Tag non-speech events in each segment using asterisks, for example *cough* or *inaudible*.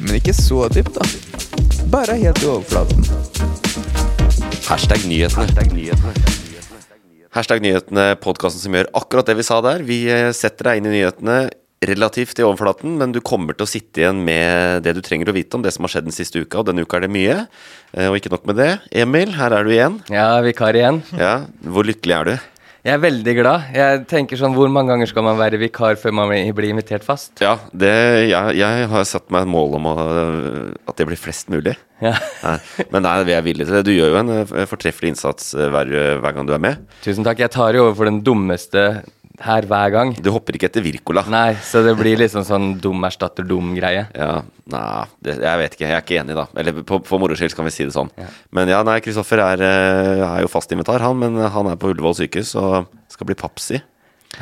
Men ikke så dypt, da. Bare helt i overflaten. Hashtag nyhetene. Hashtag nyhetene, podkasten som gjør akkurat det vi sa der. Vi eh, setter deg inn i nyhetene relativt i overflaten, men du kommer til å sitte igjen med det du trenger å vite om det som har skjedd den siste uka, og denne uka er det mye. Eh, Og ikke nok med det. Emil, her er du igjen. Ja, vikar igjen. Ja, Hvor lykkelig er du? Jeg er veldig glad. Jeg tenker sånn, Hvor mange ganger skal man være vikar før man blir invitert fast? Ja, det, jeg, jeg har satt meg et mål om å, at det blir flest mulig. Ja. Nei, Men nei, vi er villige til det. Du gjør jo en eh, fortreffelig innsats eh, hver, hver gang du er med. Tusen takk. Jeg tar jo over for den dummeste her hver gang. Du hopper ikke etter Wirkola. Nei, så det blir liksom sånn dum erstatter dum-greie. Ja, nei, det, jeg vet ikke. Jeg er ikke enig, da. Eller på, for moro skyld kan vi si det sånn. Men ja, nei, Kristoffer er, eh, er jo fast invitar, han. Men han er på Ullevål sykehus og skal bli papsi.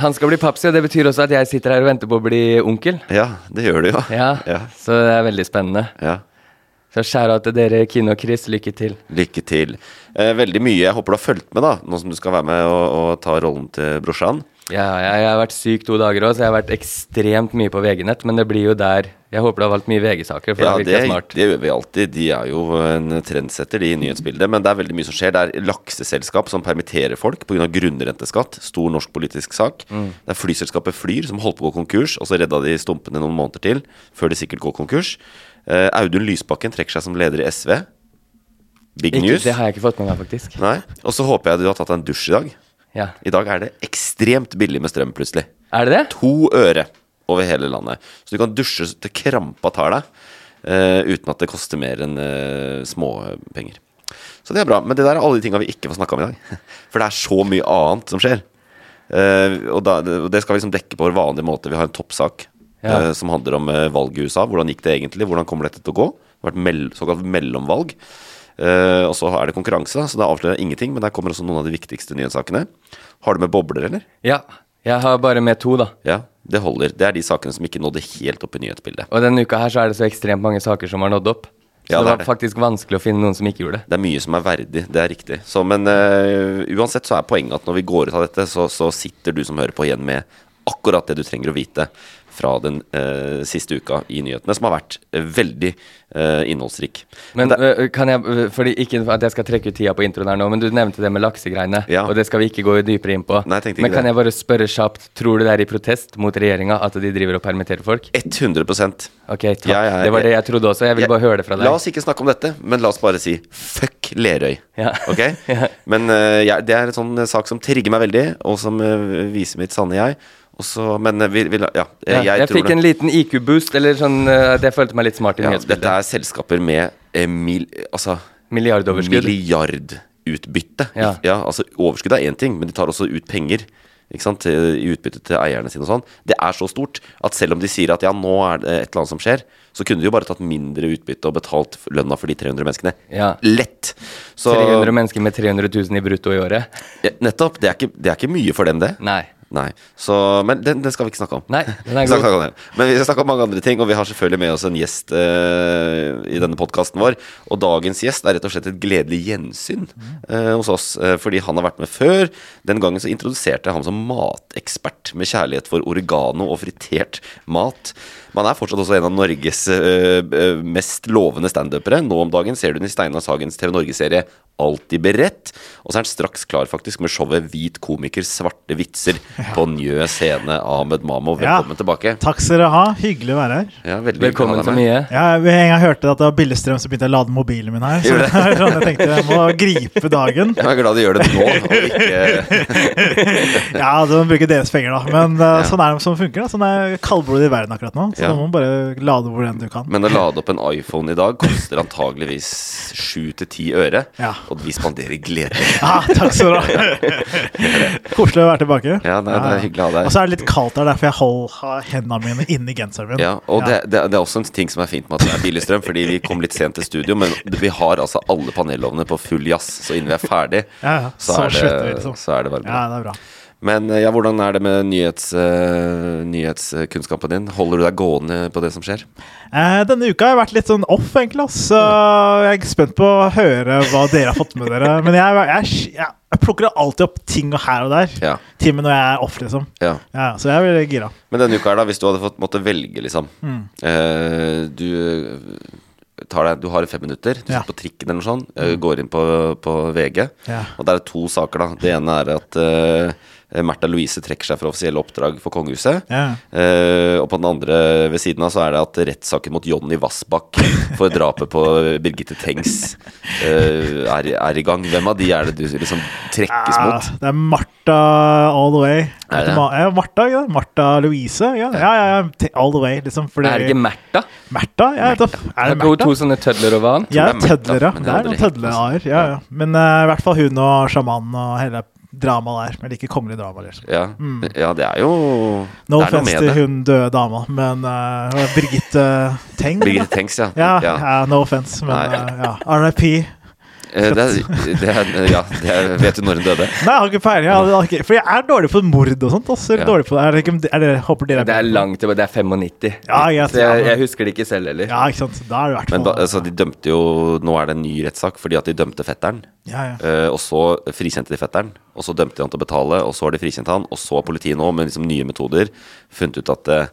Han skal bli papsi, og det betyr også at jeg sitter her og venter på å bli onkel. Ja, det gjør du jo. Ja, Ja. Så det er veldig spennende. ja. Så skjæra til dere, Kine og Chris. Lykke til. Lykke til. Eh, veldig mye. Jeg håper du har fulgt med, da, nå som du skal være med og, og ta rollen til brorsan. Ja, jeg, jeg har vært syk to dager òg, så jeg har vært ekstremt mye på VG-nett. Men det blir jo der Jeg håper du har valgt mye VG-saker, for Ja, det virker smart. det gjør vi alltid. De er jo en trendsetter, de i nyhetsbildet. Men det er veldig mye som skjer. Det er lakseselskap som permitterer folk pga. grunnrenteskatt. Stor norsk politisk sak. Mm. Det er flyselskapet Flyr som holdt på å gå konkurs, og så redda de stumpene noen måneder til, før de sikkert går konkurs. Uh, Audun Lysbakken trekker seg som leder i SV. Big Ikke, news. det har jeg ikke fått med meg, faktisk. Nei. Og så håper jeg du har tatt deg en dusj i dag. Ja. I dag er det ekstremt billig med strøm, plutselig. Er det det? To øre over hele landet. Så du kan dusje til krampa tar deg, uh, uten at det koster mer enn uh, småpenger. Så det er bra. Men det der er alle de tinga vi ikke får snakka om i dag. *laughs* For det er så mye annet som skjer. Uh, og, da, og det skal vi liksom dekke på vår vanlige måte. Vi har en toppsak Ja. eh, som handler om valget i USA. Hvordan gikk det egentlig? Hvordan kommer dette til å gå? Det har vært mell såkalt mellomvalg. Eh, og så er det konkurranse, så det avslører ingenting. Men der kommer også noen av de viktigste nyhetssakene. Har du med bobler, eller? Ja. Jeg har bare med to, da. Ja, det holder. Det er de sakene som ikke nådde helt opp i nyhetsbildet. Og denne uka her så er det så ekstremt mange saker som har nådd opp. Så Ja, det var det. faktisk vanskelig å finne noen som ikke gjorde det. Det er mye som er verdig, det er riktig. Så, men uh, uansett så er poenget at når vi går ut av dette, så, så sitter du som hører på igjen med akkurat det du trenger å vite fra den eh, siste uka i nyhetene, som har vært eh, veldig eh, innholdsrik. Men det, øh, kan jeg, øh, fordi Ikke at jeg skal trekke ut tida på introen her nå, men du nevnte det med laksegreiene. Ja. Og det skal vi ikke gå dypere inn på. Nei, men kan det. jeg bare spørre kjapt, tror du det er i protest mot regjeringa at de driver og permitterer folk? 100% Ok, takk. Ja, ja, det var det jeg trodde også. Jeg vil bare høre det fra deg. La oss ikke snakke om dette, men la oss bare si fuck Lerøy. Ja. Ok? *laughs* Men uh, det er en sånn eh, sak som trigger meg veldig, og som uh, viser mitt sanne jeg. Og så, men eh, vi, vi, ja, jeg, Ja, jeg, fikk det. en liten IQ-boost, eller sånn at jeg følte meg litt smart i Ja, dette er selskaper med eh, mil, altså, Milliardoverskudd. milliardutbytte. Ja. altså Overskudd er én ting, men de tar også ut penger. Ikke sant, I utbytte til eierne sine og sånn. Det er så stort at selv om de sier at ja, nå er det et eller annet som skjer, så kunne de jo bare tatt mindre utbytte og betalt lønna for de 300 menneskene. Ja. Lett! Så 300 mennesker med 300 000 i brutto i året. Ja, Nettopp. Det er, ikke, det er ikke mye for dem, det. Nei. Nei. Så, men den, den skal vi ikke snakke om. Nei, den er *laughs* god. Men vi skal snakke om mange andre ting, og vi har selvfølgelig med oss en gjest eh, i denne podkasten vår. Og dagens gjest er rett og slett et gledelig gjensyn eh, hos oss, eh, fordi han har vært med før. Den gangen så introduserte jeg ham som matekspert med kjærlighet for oregano og fritert mat. Men han er fortsatt også en av Norges eh, mest lovende standupere. Nå om dagen ser du den i Steinar Sagens TV Norge-serie Alltid beredt. Og så er han straks klar faktisk med showet Hvit komiker svarte vitser *laughs* på Njø scene. Ahmed Mamo, Ja. velkommen tilbake. Takk skal dere ha. Hyggelig å være her. Ja, Velkommen så mye. Ja, en gang jeg hørte at det var billigstrøm, så begynte jeg å lade mobilen min her. *laughs* Så er sånn jeg tenkte jeg må gripe dagen. Jeg er glad du gjør det nå, og ikke *laughs* Ja, du må bruke deres penger, da. Men uh, sånn er det som funker. da Sånn er kaldblodig i verden akkurat nå. Så Ja. da må man bare lade hvor enn du kan. Men å lade opp en iPhone i dag koster antageligvis 7-10 øre. Ja. Og vi spanderer glede. *laughs* Ja, takk skal du ha. Koselig å være tilbake. Ja, nei, det er hyggelig å ha deg. Og så er det litt kaldt der, derfor jeg holder hendene mine inni genseren min. Ja, og Det, det, det er også en ting som er fint med at det er billig strøm, fordi vi kom litt sent til studio, men vi har altså alle panelovnene på full jazz, så innen vi er ferdig, Ja, ja. så, Så er slutter vi, liksom. så er det varme. Ja, det er bra. Men eh, ja, hvordan er det med nyhets, uh, nyhetskunnskapen din? Holder du deg gående på det som skjer? Eh, denne uka har jeg vært litt sånn off, egentlig. Så jeg er spent på å høre hva dere har fått med dere. Men jeg, jeg, jeg, jeg plukker alltid opp ting her og der. Ja. Til med når jeg er off, liksom. ja. Ja, så jeg blir gira. Men denne uka her, da, hvis du hadde fått måtte velge, liksom Mm. eh, Du tar deg, du har fem minutter, du Ja. sitter på trikken eller noe sånt, eh, går inn på, på VG, Ja. og der er to saker, da. Det ene er at eh, Märtha Louise trekker seg fra offisielle oppdrag for kongehuset. Ja. Uh, og på den andre ved siden av så er det at rettssaken mot Jonny Vassbakk for drapet på Birgitte Tengs uh, er, er i gang. Hvem av de er det du liksom trekkes Ja, mot? det er Martha all the way. Er det? Ja, Martha, ja. Martha Louise. Ja, ja, ja, ja. All the way, liksom. Fordi Er det ikke Märtha? Märtha? Ja, du, er det Märtha? to sånne tødler over han? Ja, er tødler, ja. Det er noen tødler-a-er. Ja, ja. Men uh, i hvert fall hun og sjamanen og hele dramaet der. Men ikke kongelig drama. Liksom. Ja, ja det er jo No offense til hun døde dama, men uh, Birgitte Teng? Birgitte Tengs, ja. Ja, ja. no offense, men eh, ja. RIP. Eh, Det er, det er, ja det er, vet du når hun døde? Nei, jeg har ikke peiling. For jeg er dårlig på mord og sånt. Altså. Ja. Dårlig på, er det ikke, er det, håper dere Det er langt tilbake. Det er 95. Ja, jeg- Så jeg, jeg husker det ikke selv heller. Ja, ikke sant. Da er det Men da, altså, de dømte jo Nå er det en ny rettssak fordi at de dømte fetteren. ja, ja. Eh, og så frikjente de fetteren, og så dømte de han til å betale, og så har de frikjent han, og så har politiet nå med liksom nye metoder funnet ut at eh,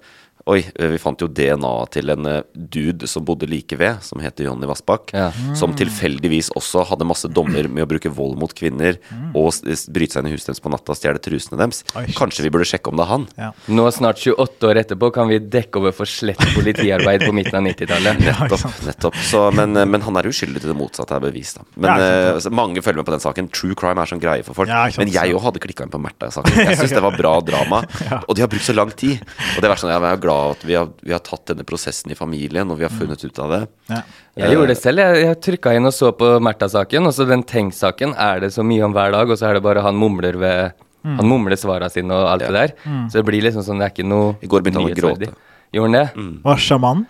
Oi, eh, vi fant jo DNA til en eh, dude som bodde like ved, som heter Jonny Vassbakk. Ja. Som tilfeldigvis også hadde masse dommer med å bruke vold mot kvinner og s- s- bryte seg inn i huset deres på natta og stjele trusene deres. Oi. Kanskje vi burde sjekke om det er han? ja. Nå snart 28 år etterpå kan vi dekke over for slett politiarbeid på midten av 90-tallet. *laughs* Nettopp. nettopp. Så, men, eh, men han er uskyldig til det motsatte er bevist. Da. Men Ja, altså, mange følger med på den saken. True crime er sånn greie for folk. Ja, men jeg òg hadde klikka inn på Märtha-saken. *laughs* Jeg syns det var bra drama. Og de har brukt så lang tid. Og det er sånn, jeg er glad at vi har, vi har tatt denne prosessen i familien, og vi har funnet ut av det. Ja. Jeg gjorde det selv. Jeg, jeg trykka inn og så på Märtha-saken, og så den Tenk-saken er det så mye om hver dag, og så er det bare han mumler ved Mm. Han mumler svara sine og alt det der. Så det blir liksom sånn, det er ikke noe I går begynte han å gråte. Gjorde han det? Var sjamanen?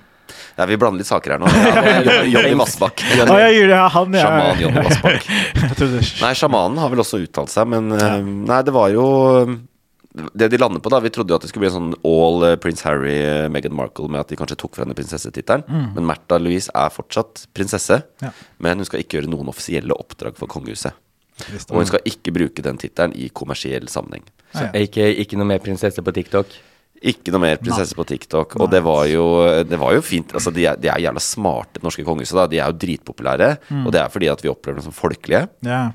Ja, vi blander litt saker her nå. Ja, *laughs* Jonny Vassbakk. Det. Ja, han, ja. Sjaman Jonny *laughs* Vassbakk. Nei, sjamanen har vel også uttalt seg, men eh, Nei, det var jo eh, det de lander på, da Vi trodde jo at det skulle bli en sånn all eh, Prince Harry, uh, Meghan Markle, med at de kanskje tok fra henne prinsessetittelen. Men Märtha Louise er fortsatt prinsesse, Ja. men hun skal ikke gjøre noen offisielle oppdrag for kongehuset. Og hun skal ikke bruke den tittelen i kommersiell sammenheng. Så. Ikke, ikke noe mer prinsesse på TikTok? Ikke noe mer prinsesse på TikTok. Og det var jo, det var jo fint. Altså, de, er, de er jævla smarte, det norske kongehuset. De er jo dritpopulære. Og det er fordi at vi opplever dem som folkelige. Ja.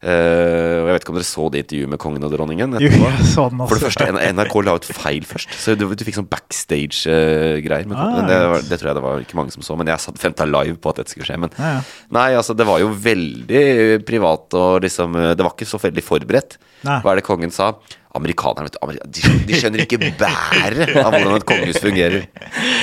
Eh, og jeg vet ikke om dere så det intervjuet med kongen og dronningen? Jo, etterpå? jeg så den For det første, NRK la ut feil først. Så du, du fikk sånn backstage-greier. Uh, Ah, det, det tror jeg det var ikke mange som så. Men jeg satt venta live på at dette skulle skje. Men Ja, ja. nei, altså, det var jo veldig privat og liksom eh, Det var ikke så veldig forberedt. Nei. Hva er det kongen sa? Amerikanerne vet de, de skjønner ikke bæret av hvordan et kongehus fungerer.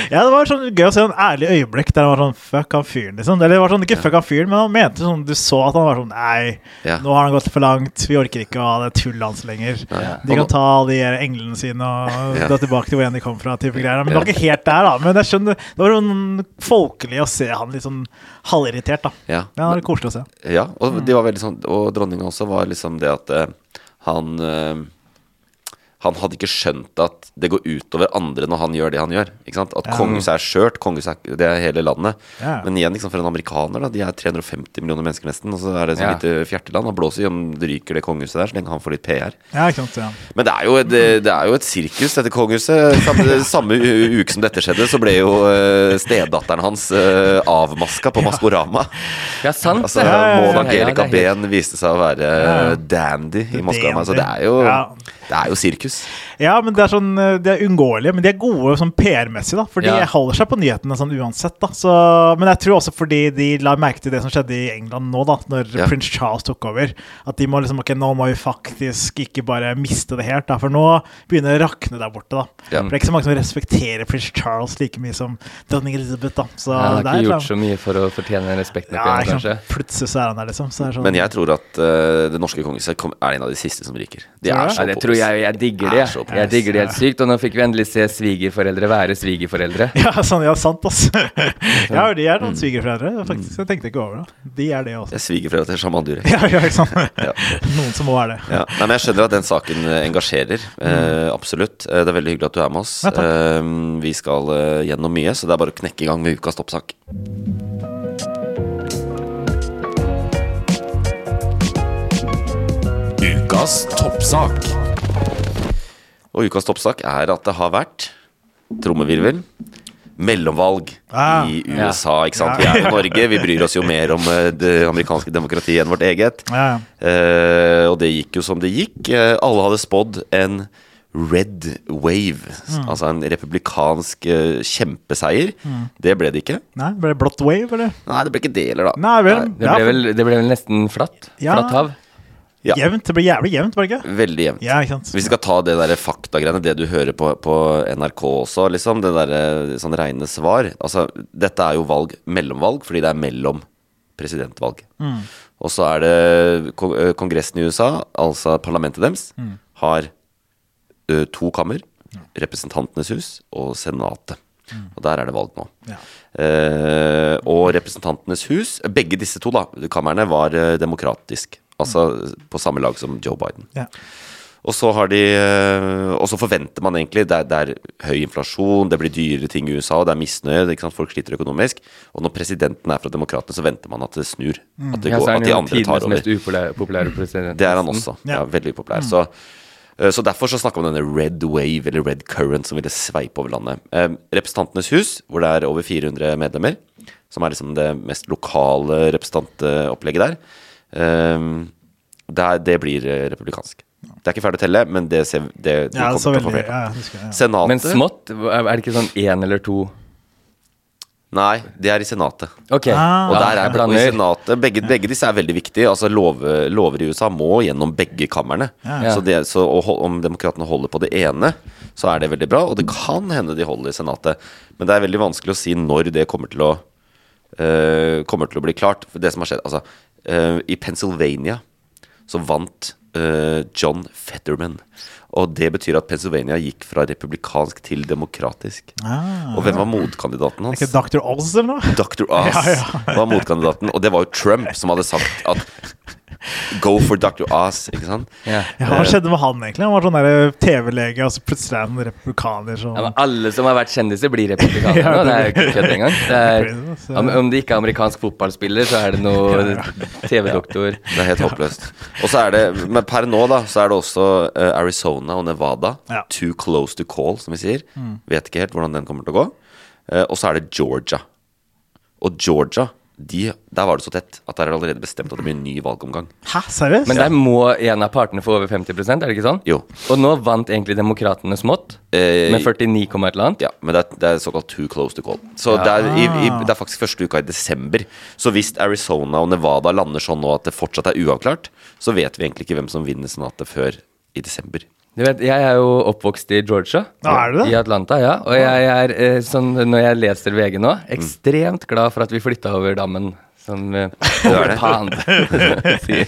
Ja, det var sånn gøy å se en ærlig øyeblikk der han var sånn Fuck han fyren, liksom. Eller det var sånn, ikke fuck han fyren, men han mente sånn Du så at han var sånn Nei, Ja. nå har han gått for langt. Vi orker ikke å ha det tullet hans lenger. De kan ta alle de englene sine og Ja. dra tilbake til hvor enn de kom fra. Type greier. Men det var ikke helt der, da. Men jeg skjønner Det var sånn folkelig å se han litt sånn halvirritert, da. Ja, Ja, det var koselig å se. Ja, og de var veldig sånn Og dronninga også var liksom det at uh, han eh, han hadde ikke skjønt at det går utover andre når han gjør det han gjør. Ikke sant? At kongehuset er skjørt, kongehuset er, det er hele landet. Ja. Men igjen, liksom, for en amerikaner, da, de er 350 millioner mennesker nesten, og så er det et Ja. lite fjerteland. Han blåser i om det ryker det kongehuset der, så lenge han får litt PR. Ja, ikke sant. Ja. Men det er jo et, det er jo et sirkus, dette kongehuset. Samme, *laughs* samme uke som dette skjedde, så ble jo uh, stedatteren hans uh, avmaska på Maskorama. Ja, sant Altså, det. Maud Angelica det helt- Behn viste seg å være dandy i Maskorama. Så det er jo, Ja. Det er jo sirkus. Ja, men det er sånn eh, De er uunngåelige, men de er gode sånn PR-messig, da. For de Ja. holder seg på nyhetene sånn uansett, da. Så, men jeg tror også fordi de la merke til det som skjedde i England nå, da, når Ja. prins Charles tok over. At de må liksom Ok, nå må vi faktisk ikke bare miste det helt, da. For nå begynner det å rakne der borte, da. Ja. For det er ikke så mange som respekterer prins Charles like mye som dronning Elizabeth, da. Så Han har ikke gjort så mye for å fortjene respekten ja, igjen, kanskje. Sånn, Plutselig så er han der, liksom. Så er sånn, Men jeg tror at uh, det norske kongehuset er en av de siste som ryker. De er så tror jeg. Jeg digger det. Jeg, Jeg digger det helt sykt. Og nå fikk vi endelig se svigerforeldre være svigerforeldre. *laughs* Ja, sånn, ja, sant, altså. *laughs* ja, de er Mm. noen svigerforeldre, faktisk. Jeg tenkte ikke over det. De er det også. Jeg er svigerforeldre til Shaman Durek. Ja, ja, ikke sant? *laughs* Ja. Noen som må være det. Ja. Nei, men Jeg skjønner at den saken eh, engasjerer. Eh, absolutt. Eh, det er veldig hyggelig at du er med oss. Ja, eh, vi skal eh, gjennom mye, så det er bare å knekke i gang med ukas toppsak. Ukas toppsak. Og ukas toppsak er at det har vært trommevirvel. Mellomvalg Ah, i USA. ikke sant? Vi er jo Norge, vi bryr oss jo mer om eh, det amerikanske demokratiet enn vårt eget. Ja, ja. Eh, og det gikk jo som det gikk. Eh, alle hadde spådd en red wave. Mm. Altså en republikansk eh, kjempeseier. Det ble det ikke. Nei, ble det blått wave, eller? Nei, det ble ikke det heller, da. Nei, vel. Det ble vel, det ble vel nesten flatt? Ja. Flatt hav? Ja. Jevnt. Det blir jævlig jevnt, var det ikke? Veldig jevnt. Ja, ikke sant. Hvis vi skal ta det der faktagreiene, det du hører på, på NRK også, liksom, det der eh, sånn reine svar Altså, dette er jo valg, mellomvalg, fordi det er mellom presidentvalg. Mm. Og så er det eh, Kongressen i USA, altså parlamentet deres, Mm. har ø, to kammer. Representantenes hus og Senatet. Og der er det valg nå. Mm. Ja. Eh, og Representantenes hus, begge disse to da, kammerne, var eh, demokratisk. Altså på samme lag som Joe Biden. Ja. Og så har de eh, Og så forventer man egentlig Det er, det er høy inflasjon, det blir dyrere ting i USA, det er misnøye, ikke sant? folk sliter økonomisk. Og når presidenten er fra Demokratene, så venter man at det snur. At, det går, er at de andre tar over. mest upopulære president. Det er han også. Ja, Ja. veldig populær. Så, eh, så derfor så snakker man om denne red wave, eller red current, som ville sveipe over landet. Eh, Representantenes hus, hvor det er over 400 medlemmer, som er liksom det mest lokale representantopplegget der, det, er, det blir eh, republikansk. Det er ikke ferdig å telle, men det, ser, det, det Ja, kommer til å få flertall. Det. Senatet Men smått? Er det ikke sånn én eller to? Nei, det er i Senatet. Okay. Ah. Og der er og i senatet, begge, begge disse er veldig viktige. Altså lover, lover i USA må gjennom begge kamrene. Ja. Så, det, så og, om demokratene holder på det ene, så er det veldig bra. Og det kan hende de holder i Senatet. Men det er veldig vanskelig å si når det kommer til å, eh, kommer til å bli klart. For det som har skjedd Altså, i Pennsylvania så vant eh, John Fetterman. Og det betyr at Pennsylvania gikk fra republikansk til demokratisk. Ah. Og hvem var motkandidaten hans? Ikke Dr. Oz eller noe? Dr. Oz *laughs* Ja, ja. var motkandidaten, og det var jo Trump som hadde sagt at Go for Dr. Oz, ikke sant? Ja. Ja, hva skjedde med han egentlig? Han var sånn der TV-lege, og så plutselig er han republikaner. Så. Ja, men alle som har vært kjendiser, blir *laughs* republikanere Ja, nå. Det er jo ikke kødd engang. *laughs* Det er, om, om det ikke er amerikansk fotballspiller, så er det noe TV-doktor. Det er helt håpløst. Og så er det, Men per nå da, så er det også uh, Arizona og Nevada. Ja. Too close to call, som vi sier. Vet ikke helt hvordan den kommer til å gå. Uh, og så er det Georgia. Og Georgia, de, der var det så tett at der er det allerede bestemt at det blir en ny valgomgang. Hæ, seriøst? Men der må en av partene få over 50 er det ikke sånn? Jo. Og nå vant egentlig demokratene smått, Eh, med 49, komma et eller annet. Ja, men det er, det er såkalt too close to call. Så det, er, i, i, det er faktisk første uka i desember. Så hvis Arizona og Nevada lander sånn nå at det fortsatt er uavklart, så vet vi egentlig ikke hvem som vinner senatet før i desember. Du vet, Jeg er jo oppvokst i Georgia. Ja, er du det? I Atlanta, ja. Og jeg er, eh, sånn, når jeg leser VG nå, ekstremt glad for at vi flytta over dammen. Som over pond. sier.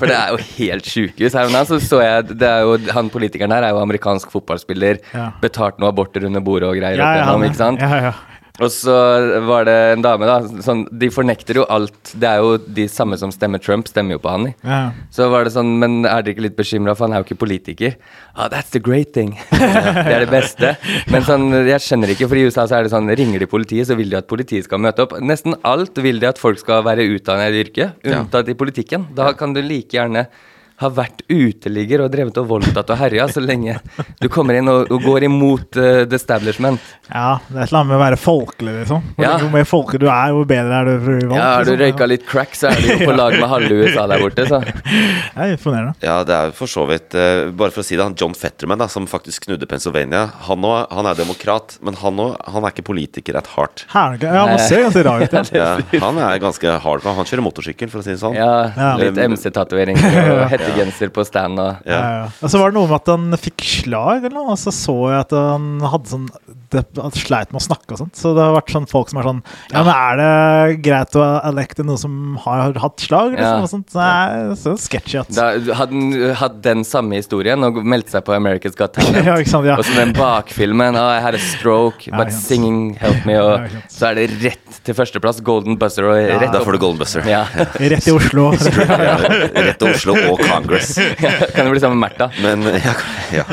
For det er jo helt sjukehus. Her om dagen så så jeg det er jo, Han politikeren her er jo amerikansk fotballspiller. Ja. Betalt noen aborter under bordet og greier. ja, opp igjennom, ikke sant? Ja, ja. Og så var det en dame, da. Sånn, de fornekter jo alt. Det er jo de samme som stemmer Trump, stemmer jo på han. Ja. Så var det sånn, men er dere ikke litt bekymra, for han er jo ikke politiker? Ah, that's the great thing. *laughs* det er det beste. Men sånn, jeg skjønner ikke, for i USA så er det sånn, ringer de politiet, så vil de at politiet skal møte opp. Nesten alt vil de at folk skal være utdannet i yrket, unntatt i politikken. Da kan du like gjerne ha vært uteligger og drevet og voldtatt og herja, så lenge du kommer inn og, og går imot uh, the establishment. Ja, det er et eller annet med å være folkelig, liksom. Hvor, Ja. hvor mer folkelig du er, hvor bedre er du for valg. Ja, Har du liksom. røyka litt crack, så er du jo på *laughs* lag med halve USA der borte, så. *laughs* Det er imponerende. Ja, det er jo for så vidt uh, Bare for å si det, han John Fetterman, da, som faktisk knudde Pennsylvania, han, også, han er demokrat, men han, òg han er ikke politiker at heart. Herlig. Ja, man ser ganske rar ut. *laughs* Ja. Ja, han er ganske hard. Han kjører motorsykkel, for å si det sånn. Ja, litt MC-tatovering og hettegenser på stand og Ja, ja. Og så var det noe med at han fikk slag, eller noe, og så så jeg at han hadde sånn det, at sleit med å snakke og sånt. Så det har vært sånn folk som er sånn Ja, men er det greit å elekte noen som har hatt slag? Liksom, Ja. og sånt? Det er så sketchy at da hadde han hatt den samme historien og meldte seg på America's Got Talent. *laughs* Ja, ikke sant, ja. Og så den bakfilmen oh, I had a stroke, Ja, but singing helped me. Og så er det rett til førsteplass. Golden buzzer og rett Da får du Golden Buzzer. Ja. *laughs* Rett til Oslo. *laughs* Rett til Oslo og Congress. kan det bli sammen med Märtha? Men, ja, ja.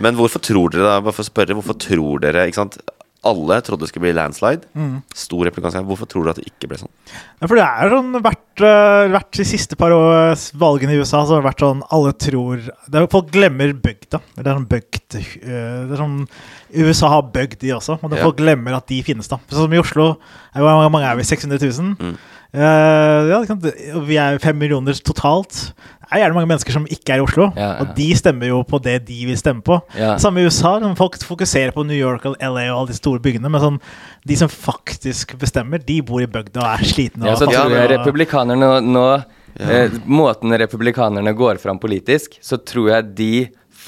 Men hvorfor tror dere da, bare for å spørre, hvorfor tror dere ikke sant? Alle trodde det skulle bli landslide. Mm. Stor replikansk. Hvorfor tror dere at det ikke ble sånn? Ja, for det er sånn hvert, øh, hvert de siste par år, valgene i USA, så har det vært sånn alle tror det er, Folk glemmer bygda. Det er sånn bygd øh, Det er sånn USA har bygd, de også. Og det, Ja. folk glemmer at de finnes, da. Sånn som i Oslo. Hvor mange er vi? 600 000? Mm. Eh, ja, vi er fem millioner totalt. Det er gjerne mange mennesker som ikke er i Oslo, Ja, ja. og de stemmer jo på det de vil stemme på. Ja. Samme i USA. Folk fokuserer på New York og LA og alle de store byggene, men sånn, de som faktisk bestemmer, de bor i bygda og er slitne. Ja, og så tror jeg og- republikanerne nå eh, Måten republikanerne går fram politisk, så tror jeg de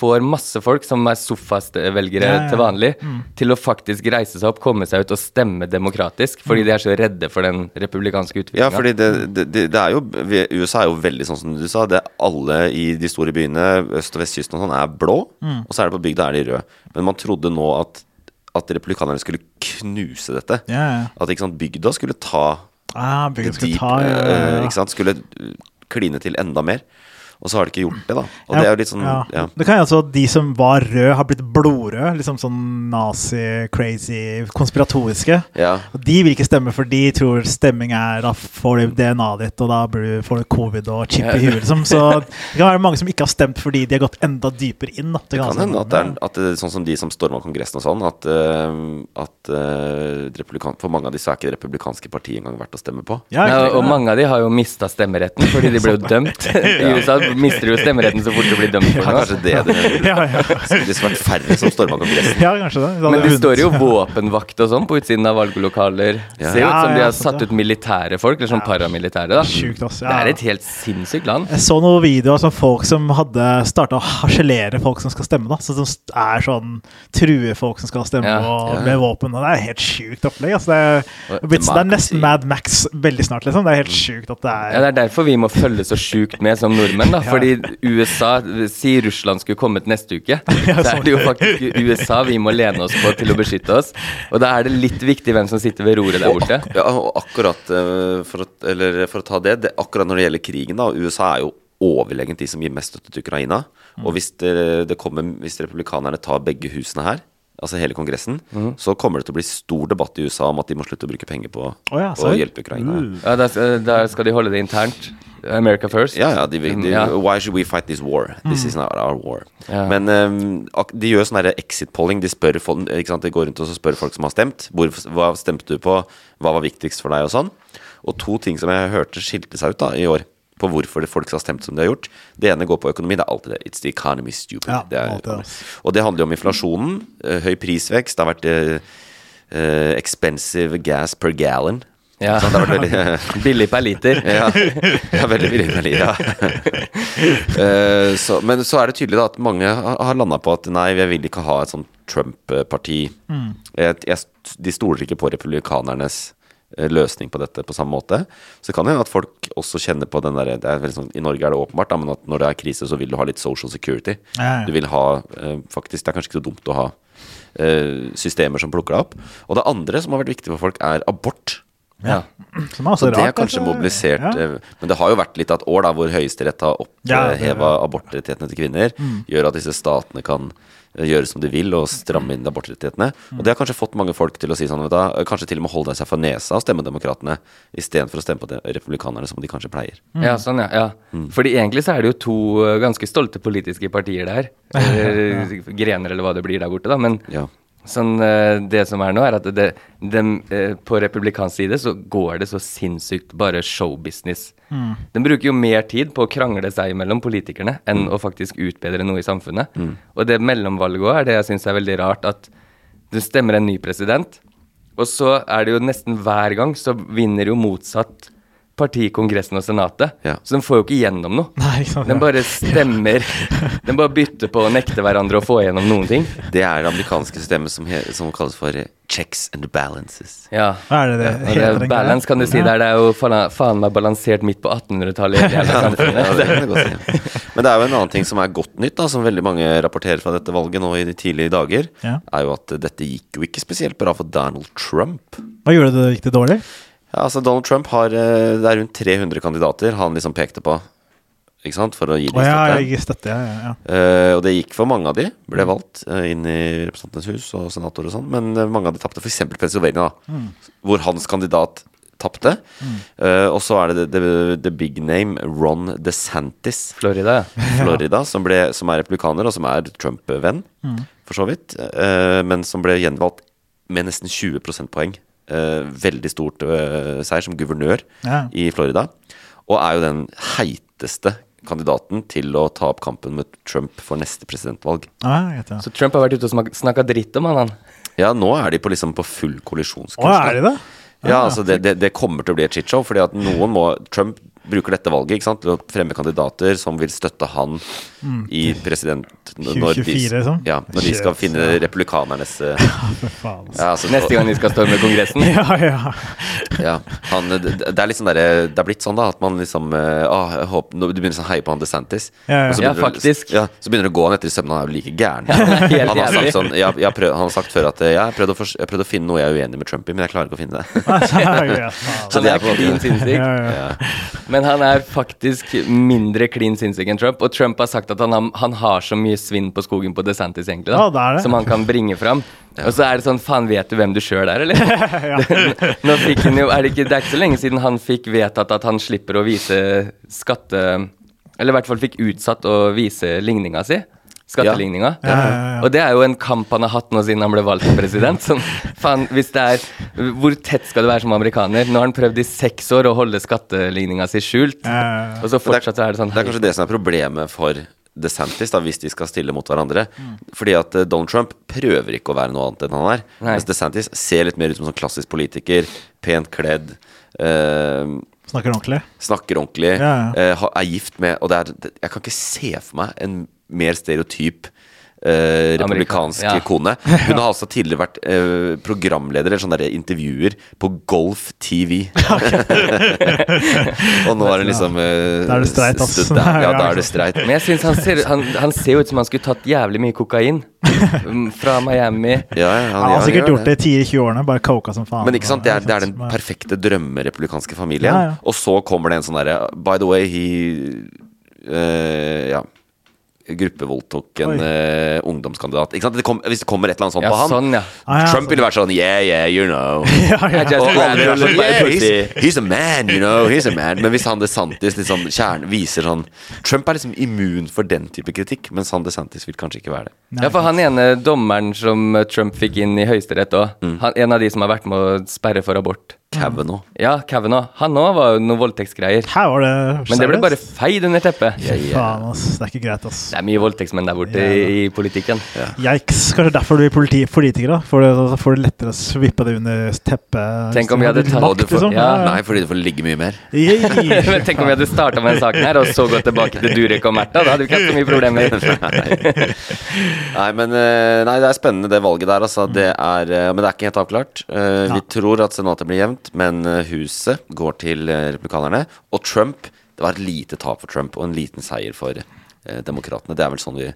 får masse folk som er sofavelgere Ja, ja. til vanlig, Mm. til å faktisk reise seg opp, komme seg ut og stemme demokratisk, fordi de er så redde for den republikanske utviklinga. Ja, fordi det, det, det er jo USA er jo veldig sånn som du sa. Det Alle i de store byene, øst- og vestkysten og sånn, er blå. Mm. Og så er det på bygda er de røde. Men man trodde nå at, at republikanerne skulle knuse dette. Ja, ja. At ikke sant, bygda skulle ta Ah, bygda skulle, deep, ta ja, ja, ja. Ikke sant, skulle kline til enda mer. Og så har de ikke gjort det, da. Og Ja, det er jo litt sånn ja. ja. Det kan jo altså at de som var røde, har blitt blodrøde. Liksom sånn nazi-crazy, konspiratoriske. Ja. Og de vil ikke stemme, for de tror stemming er Da får du DNA-et ditt, og da du- får du covid og chip i huet, liksom. Så *laughs* det kan være mange som ikke har stemt fordi de har gått enda dypere inn. Da. Det kan hende hende at det er at det, sånn som de som storma Kongressen og sånn, at, uh, at uh, for mange av disse er ikke det republikanske partiet engang verdt å stemme på. Ja, Ja, og mange av de har jo mista stemmeretten fordi de ble jo *laughs* dømt. I USA mister du jo stemmeretten så fort du blir dømt for noe. kanskje det det ja, ja. Det skulle vært færre som storma Kongressen. ja, kanskje det. Men det står jo våpenvakt og sånn på utsiden av valglokaler. Ja. Ser ut som de har satt ut militære folk, eller sånn paramilitære. da Sjukt, ass. Det er et helt sinnssykt land. Jeg så noen videoer som folk som hadde starta å harselere folk som skal stemme. da Så Som er sånn truer folk som skal stemme Ja, og med våpen. Og det er helt sjukt opplegg. Altså, det, det, er det er nesten Mad Max veldig snart, liksom. Det er helt sjukt at det er Ja, Det er derfor vi må følge så sjukt med som nordmenn. Da Fordi USA Si Russland skulle kommet neste uke. *laughs* Så er det jo faktisk USA vi må lene oss på til å beskytte oss. Og da er det litt viktig hvem som sitter ved roret der borte. Ja, og akkurat eh, for å, eller for å ta det, det Akkurat når det gjelder krigen, da USA er jo overlegent de som gir mest støtte til Ukraina. Og hvis, det, det kommer, hvis republikanerne tar begge husene her, altså hele Kongressen, så kommer det til å bli stor debatt i USA om at de må slutte å bruke penger på Å ja, å hjelpe Ukraina. Ja, der, der, skal de holde det internt. America first. Ja, ja, de, de, de, Ja. Why should we fight this war? This is not our war. Ja. Men um, ak- de gjør sånn exit-polling. De spør ikke sant? De går rundt og så spør folk som har stemt. Hvor, hva stemte du på? Hva var viktigst for deg? Og sånn. Og to ting som jeg hørte skilte seg ut da i år, på hvorfor det folk har stemt som de har gjort. Det ene går på økonomi. Det er alltid det. It's the economy stupid. Ja, det er, alltid, og det handler jo om inflasjonen. eh, høy prisvekst. Det har vært eh, expensive gas per gallon. Ja. Sånn. Det har vært *laughs* *laughs* veldig Billig per liter. ja, ja veldig villig. Ja. Uh, så, men så er det tydelig da at mange har, landa på at nei, jeg vil ikke ha et sånt Trump-parti. Jeg- jeg- De stoler ikke på republikanernes løsning på dette på samme måte. Så det kan hende at folk også kjenner på den derre det er sånn, I Norge er det åpenbart, da, men at når det er krise, så vil du ha litt social security. Ja, ja. Du vil ha eh, faktisk Det er kanskje ikke så dumt å ha eh, systemer som plukker deg opp. Og det andre som har vært viktig for folk, er abort. Ja. Som er også Så det er kanskje altså. mobilisert Ja. eh, Men det har jo vært litt av et år da hvor Høyesterett har Ja, abortrettighetene til kvinner. Gjør at disse statene kan eh, gjøre som de vil og stramme inn abortrettighetene. Og det har kanskje fått mange folk til å si sånn vet du, Kanskje til og med holde seg for nesa og stemme Demokratene istedenfor å stemme på republikanerne som de kanskje pleier. Ja, sånn, ja. ja. Fordi egentlig så er det jo to eh, ganske stolte politiske partier der. *laughs* Eller grener, eller hva det blir der borte, da. Men Ja. Sånn, eh, det som er nå, er at det, dem, eh, på republikansk side så går det så sinnssykt bare showbusiness. De bruker jo mer tid på å krangle seg mellom politikerne, enn å faktisk utbedre noe i samfunnet. Og det mellomvalget òg er det jeg syns er veldig rart, at du stemmer en ny president, og så er det jo nesten hver gang så vinner jo motsatt parti i Kongressen og Senatet. Ja. Så den får jo ikke gjennom noe. Nei, ikke sant, den bare stemmer. *laughs* Den bare bytter på å nekte hverandre å få gjennom noen ting. Det er det amerikanske systemet som, som kalles for checks and balances. Ja. Hva er det det Ja, heter? det, balance kan du si der. Det er jo faen, meg balansert midt på 1800-tallet. *laughs* Ja, samfunnet. det kan jeg godt si. Men det er jo en annen ting som er godt nytt, da, som veldig mange rapporterer fra dette valget nå i de tidlige dager, Ja. er jo at dette gikk jo ikke spesielt bra for Donald Trump. Hva gjorde det gikk det dårlig? Ja, altså Donald Trump har eh, Det er rundt 300 kandidater han liksom pekte på, ikke sant, for å gi dem dem ja, støtte. jeg støtte, ja. ja, ja. Eh, og det gikk for mange av de, ble valgt uh, inn i Representantenes hus og senator og sånn, men uh, mange av de tapte, f.eks. Pennsylvania, da, hvor hans kandidat tapte. Eh, og så er det the, the, the big name Ron DeSantis. Florida, ja. *laughs* Florida, som, ble, som er republikaner, og som er Trump-venn, for så vidt. eh, men som ble gjenvalgt med nesten 20 prosentpoeng. Eh, veldig stort eh, seier som guvernør Ja. i Florida. Og er jo den heiteste kandidaten til å ta opp kampen med Trump for neste presidentvalg. Ah, ja. Så Trump har vært ute og snakka dritt om han. han. Ja, nå er de på, liksom, på full kollisjonskurs. Å, er de det? Ja, altså det, det, det kommer til å bli et shitshow, fordi at noen må Trump bruker dette valget ikke sant, til å fremme kandidater som vil støtte han i president... når de- 2024, liksom? Ja, når de skal finne ja. republikanernes eh, *laughs* altså. ja, altså, Neste gang de skal storme Kongressen. *laughs* Ja, ja. Ja, han, det, er litt sånn derre Det er blitt sånn da at man liksom å, håper Du begynner å heie på han DeSantis. Ja, ja. så Ja, begynner du- faktisk. Ja, så begynner du å gå han etter i søvne, han er jo like gæren. *laughs* han, har sagt sånn, jeg, jeg prøv, han har sagt før at eh, jeg har prøvd å, prøvd å finne noe jeg er uenig med Trump i, men jeg klarer ikke å finne det. Så det er på en måte Men han er faktisk mindre klin sinnssyk enn Trump. Og Trump har sagt at han har, han har så mye svinn på skogen på DeSantis, egentlig, da, Ja, det det. som han kan bringe fram. Og så er det sånn, faen, vet du hvem du sjøl er, eller? *laughs* *laughs* Nå fikk han jo, er det, ikke, det er ikke så lenge siden han fikk vedtatt at han slipper å vise skatte... Eller i hvert fall fikk utsatt å vise ligninga si. Skatteligninga. Ja, ja, ja. Og det er jo en kamp han har hatt nå siden han ble valgt til president. Sånn, faen, hvis det er Hvor tett skal du være som amerikaner? Nå har han prøvd i seks år å holde skatteligninga si skjult. Ja, ja, ja. Og så fortsatt så er det sånn Det er kanskje det som er problemet for DeSantis, da, hvis de skal stille mot hverandre. Mm. Fordi at eh, Donald Trump prøver ikke å være noe annet enn han er. Nei. Mens DeSantis ser litt mer ut som en sånn klassisk politiker. Pent kledd. eh, Snakker ordentlig. snakker ordentlig. Ja, ja. eh, er gift med Og det er, jeg kan ikke se for meg en mer stereotyp eh, republikansk ja. kone. *laughs* Hun har altså tidligere vært eh, programleder eller sånne der intervjuer på Golf TV. *laughs* og nå er det liksom eh, Da er det streit, ass. s- *laughs* Ja, da er det streit. Men jeg synes han ser, han, han ser jo ut som han skulle tatt jævlig mye kokain. Fra Miami. Ja, ja, Han har sikkert gjør gjort det i 10-20 årene, bare coka som faen. Men ikke sant, det er, det er den perfekte drømmerepublikanske familien. Ja, ja. Og så kommer det en sånn derre By the way, he uh, Ja. Gruppevoldtok en eh, ungdomskandidat. Ikke sant? Det kom, hvis det kommer et eller annet sånt Ja, på han sånn, ja. Ah, Trump ville vært sånn Yeah, yeah, you know. *laughs* sånn, yeah, he's, he's a man, you know. He's a man. Men hvis han DeSantis liksom kjern, viser sånn Trump er liksom immun for den type kritikk, mens han DeSantis vil kanskje ikke være det. Ja, for han ene dommeren som Trump fikk inn i Høyesterett òg, en av de som har vært med å sperre for abort. Kavanaugh. Ja, Kavanaugh. Han òg var jo noen voldtektsgreier. Her var det Men det ble bare feid under teppet. Fy Faen, ass. Det er ikke greit, ass. Det er mye voldtektsmenn der borte i, i politikken. Yikes. Kanskje derfor du er politi politiker, da? For da får du lettere å svippe det under teppet. Tenk om vi hadde tatt- makt, liksom. ja. Nei, fordi du får ligge mye mer. *laughs* Men Tenk om vi hadde starta med den saken her, og så gått tilbake til Durek og Märtha. Da hadde vi ikke hatt så mye problemer. *laughs* Nei, men eh, Nei, det er spennende det valget der, altså. Det er, eh, men det er ikke helt avklart. Eh, Vi tror at Senatet blir jevnt. Jevnt, men eh, huset går til eh, republikanerne. Og Trump Det var et lite tap for Trump og en liten seier for eh, demokratene. Det er vel sånn vi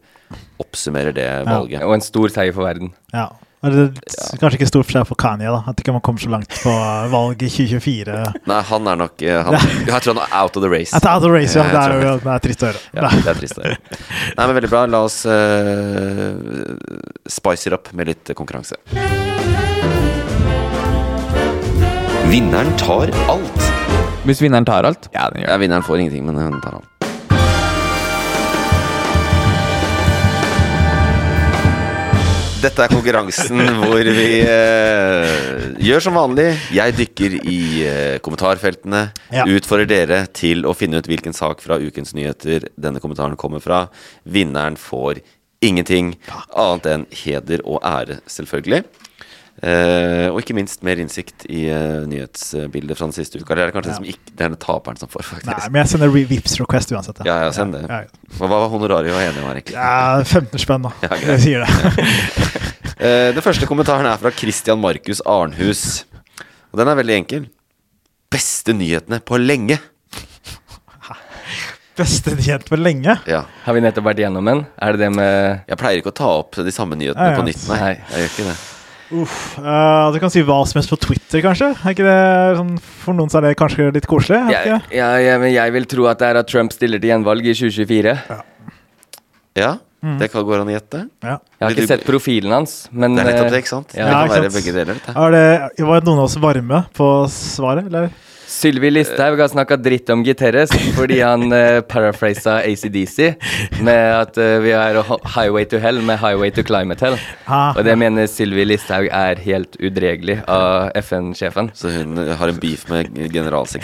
oppsummerer det valget. Og en stor seier for verden. Ja. Og det er Kanskje ikke stor forskjell for Kanye, da. At ikke man kommer så langt på valget i 2024. Nei, han er nok han, *laughs* Jeg tror han er out of the race. Out of the race, ja. Ja, Det er jo det er trist å høre. Ja, det er trist. å høre. Nei, men Veldig bra. La oss uh, spice it up med litt konkurranse. Vinneren tar alt. Hvis vinneren tar alt? Ja, den gjør Ja, Vinneren får ingenting, men den tar alt. Dette er konkurransen *laughs* hvor vi eh, gjør som vanlig. Jeg dykker i eh, kommentarfeltene. Ja. Utfordrer dere til å finne ut hvilken sak fra ukens nyheter denne kommentaren kommer fra. Vinneren får ingenting annet enn heder og ære, selvfølgelig. Eh, og ikke minst mer innsikt i eh, nyhetsbildet fra den siste uka. Det er kanskje det som ikke, det er den taperen som får, faktisk. Nei, men jeg sender Vips request uansett. Ja, ja, send det. Ja, Hva hva var honoraret vi var enige om her, egentlig? ja. 15 spenn, da. *laughs* Ja, jeg sier det. *laughs* Eh, den første kommentaren er fra Christian Markus Arnhus. Og den er veldig enkel. Beste nyhetene på lenge. Beste nyhet på lenge. Ja. Har vi nettopp vært gjennom en? Er det det med Jeg pleier ikke å ta opp de samme nyhetene Ja, ja. på nytt, nei. Nei. Jeg gjør ikke det. Uff. Uh, du kan si hva som helst på Twitter, kanskje? Er ikke det sånn, For noen så er det kanskje litt koselig? det jeg, ikke? ja, men jeg vil tro at det er at Trump stiller til gjenvalg i 2024. Ja, det kan gå an å gjette. Ja. Jeg har ikke sett profilen hans, men Det er nettopp det, eh, ikke sant? Ja, det kan ikke være begge deler. Det. Er det, var noen av oss varme på svaret, eller? Sylvi Listhaug har snakka dritt om Guterres fordi han uh, paraphrasa ACDC med at uh, vi har highway to hell med highway to climate hell. Ah, Og det mener Sylvi Listhaug er helt udregelig av FN-sjefen. Så hun har en beef med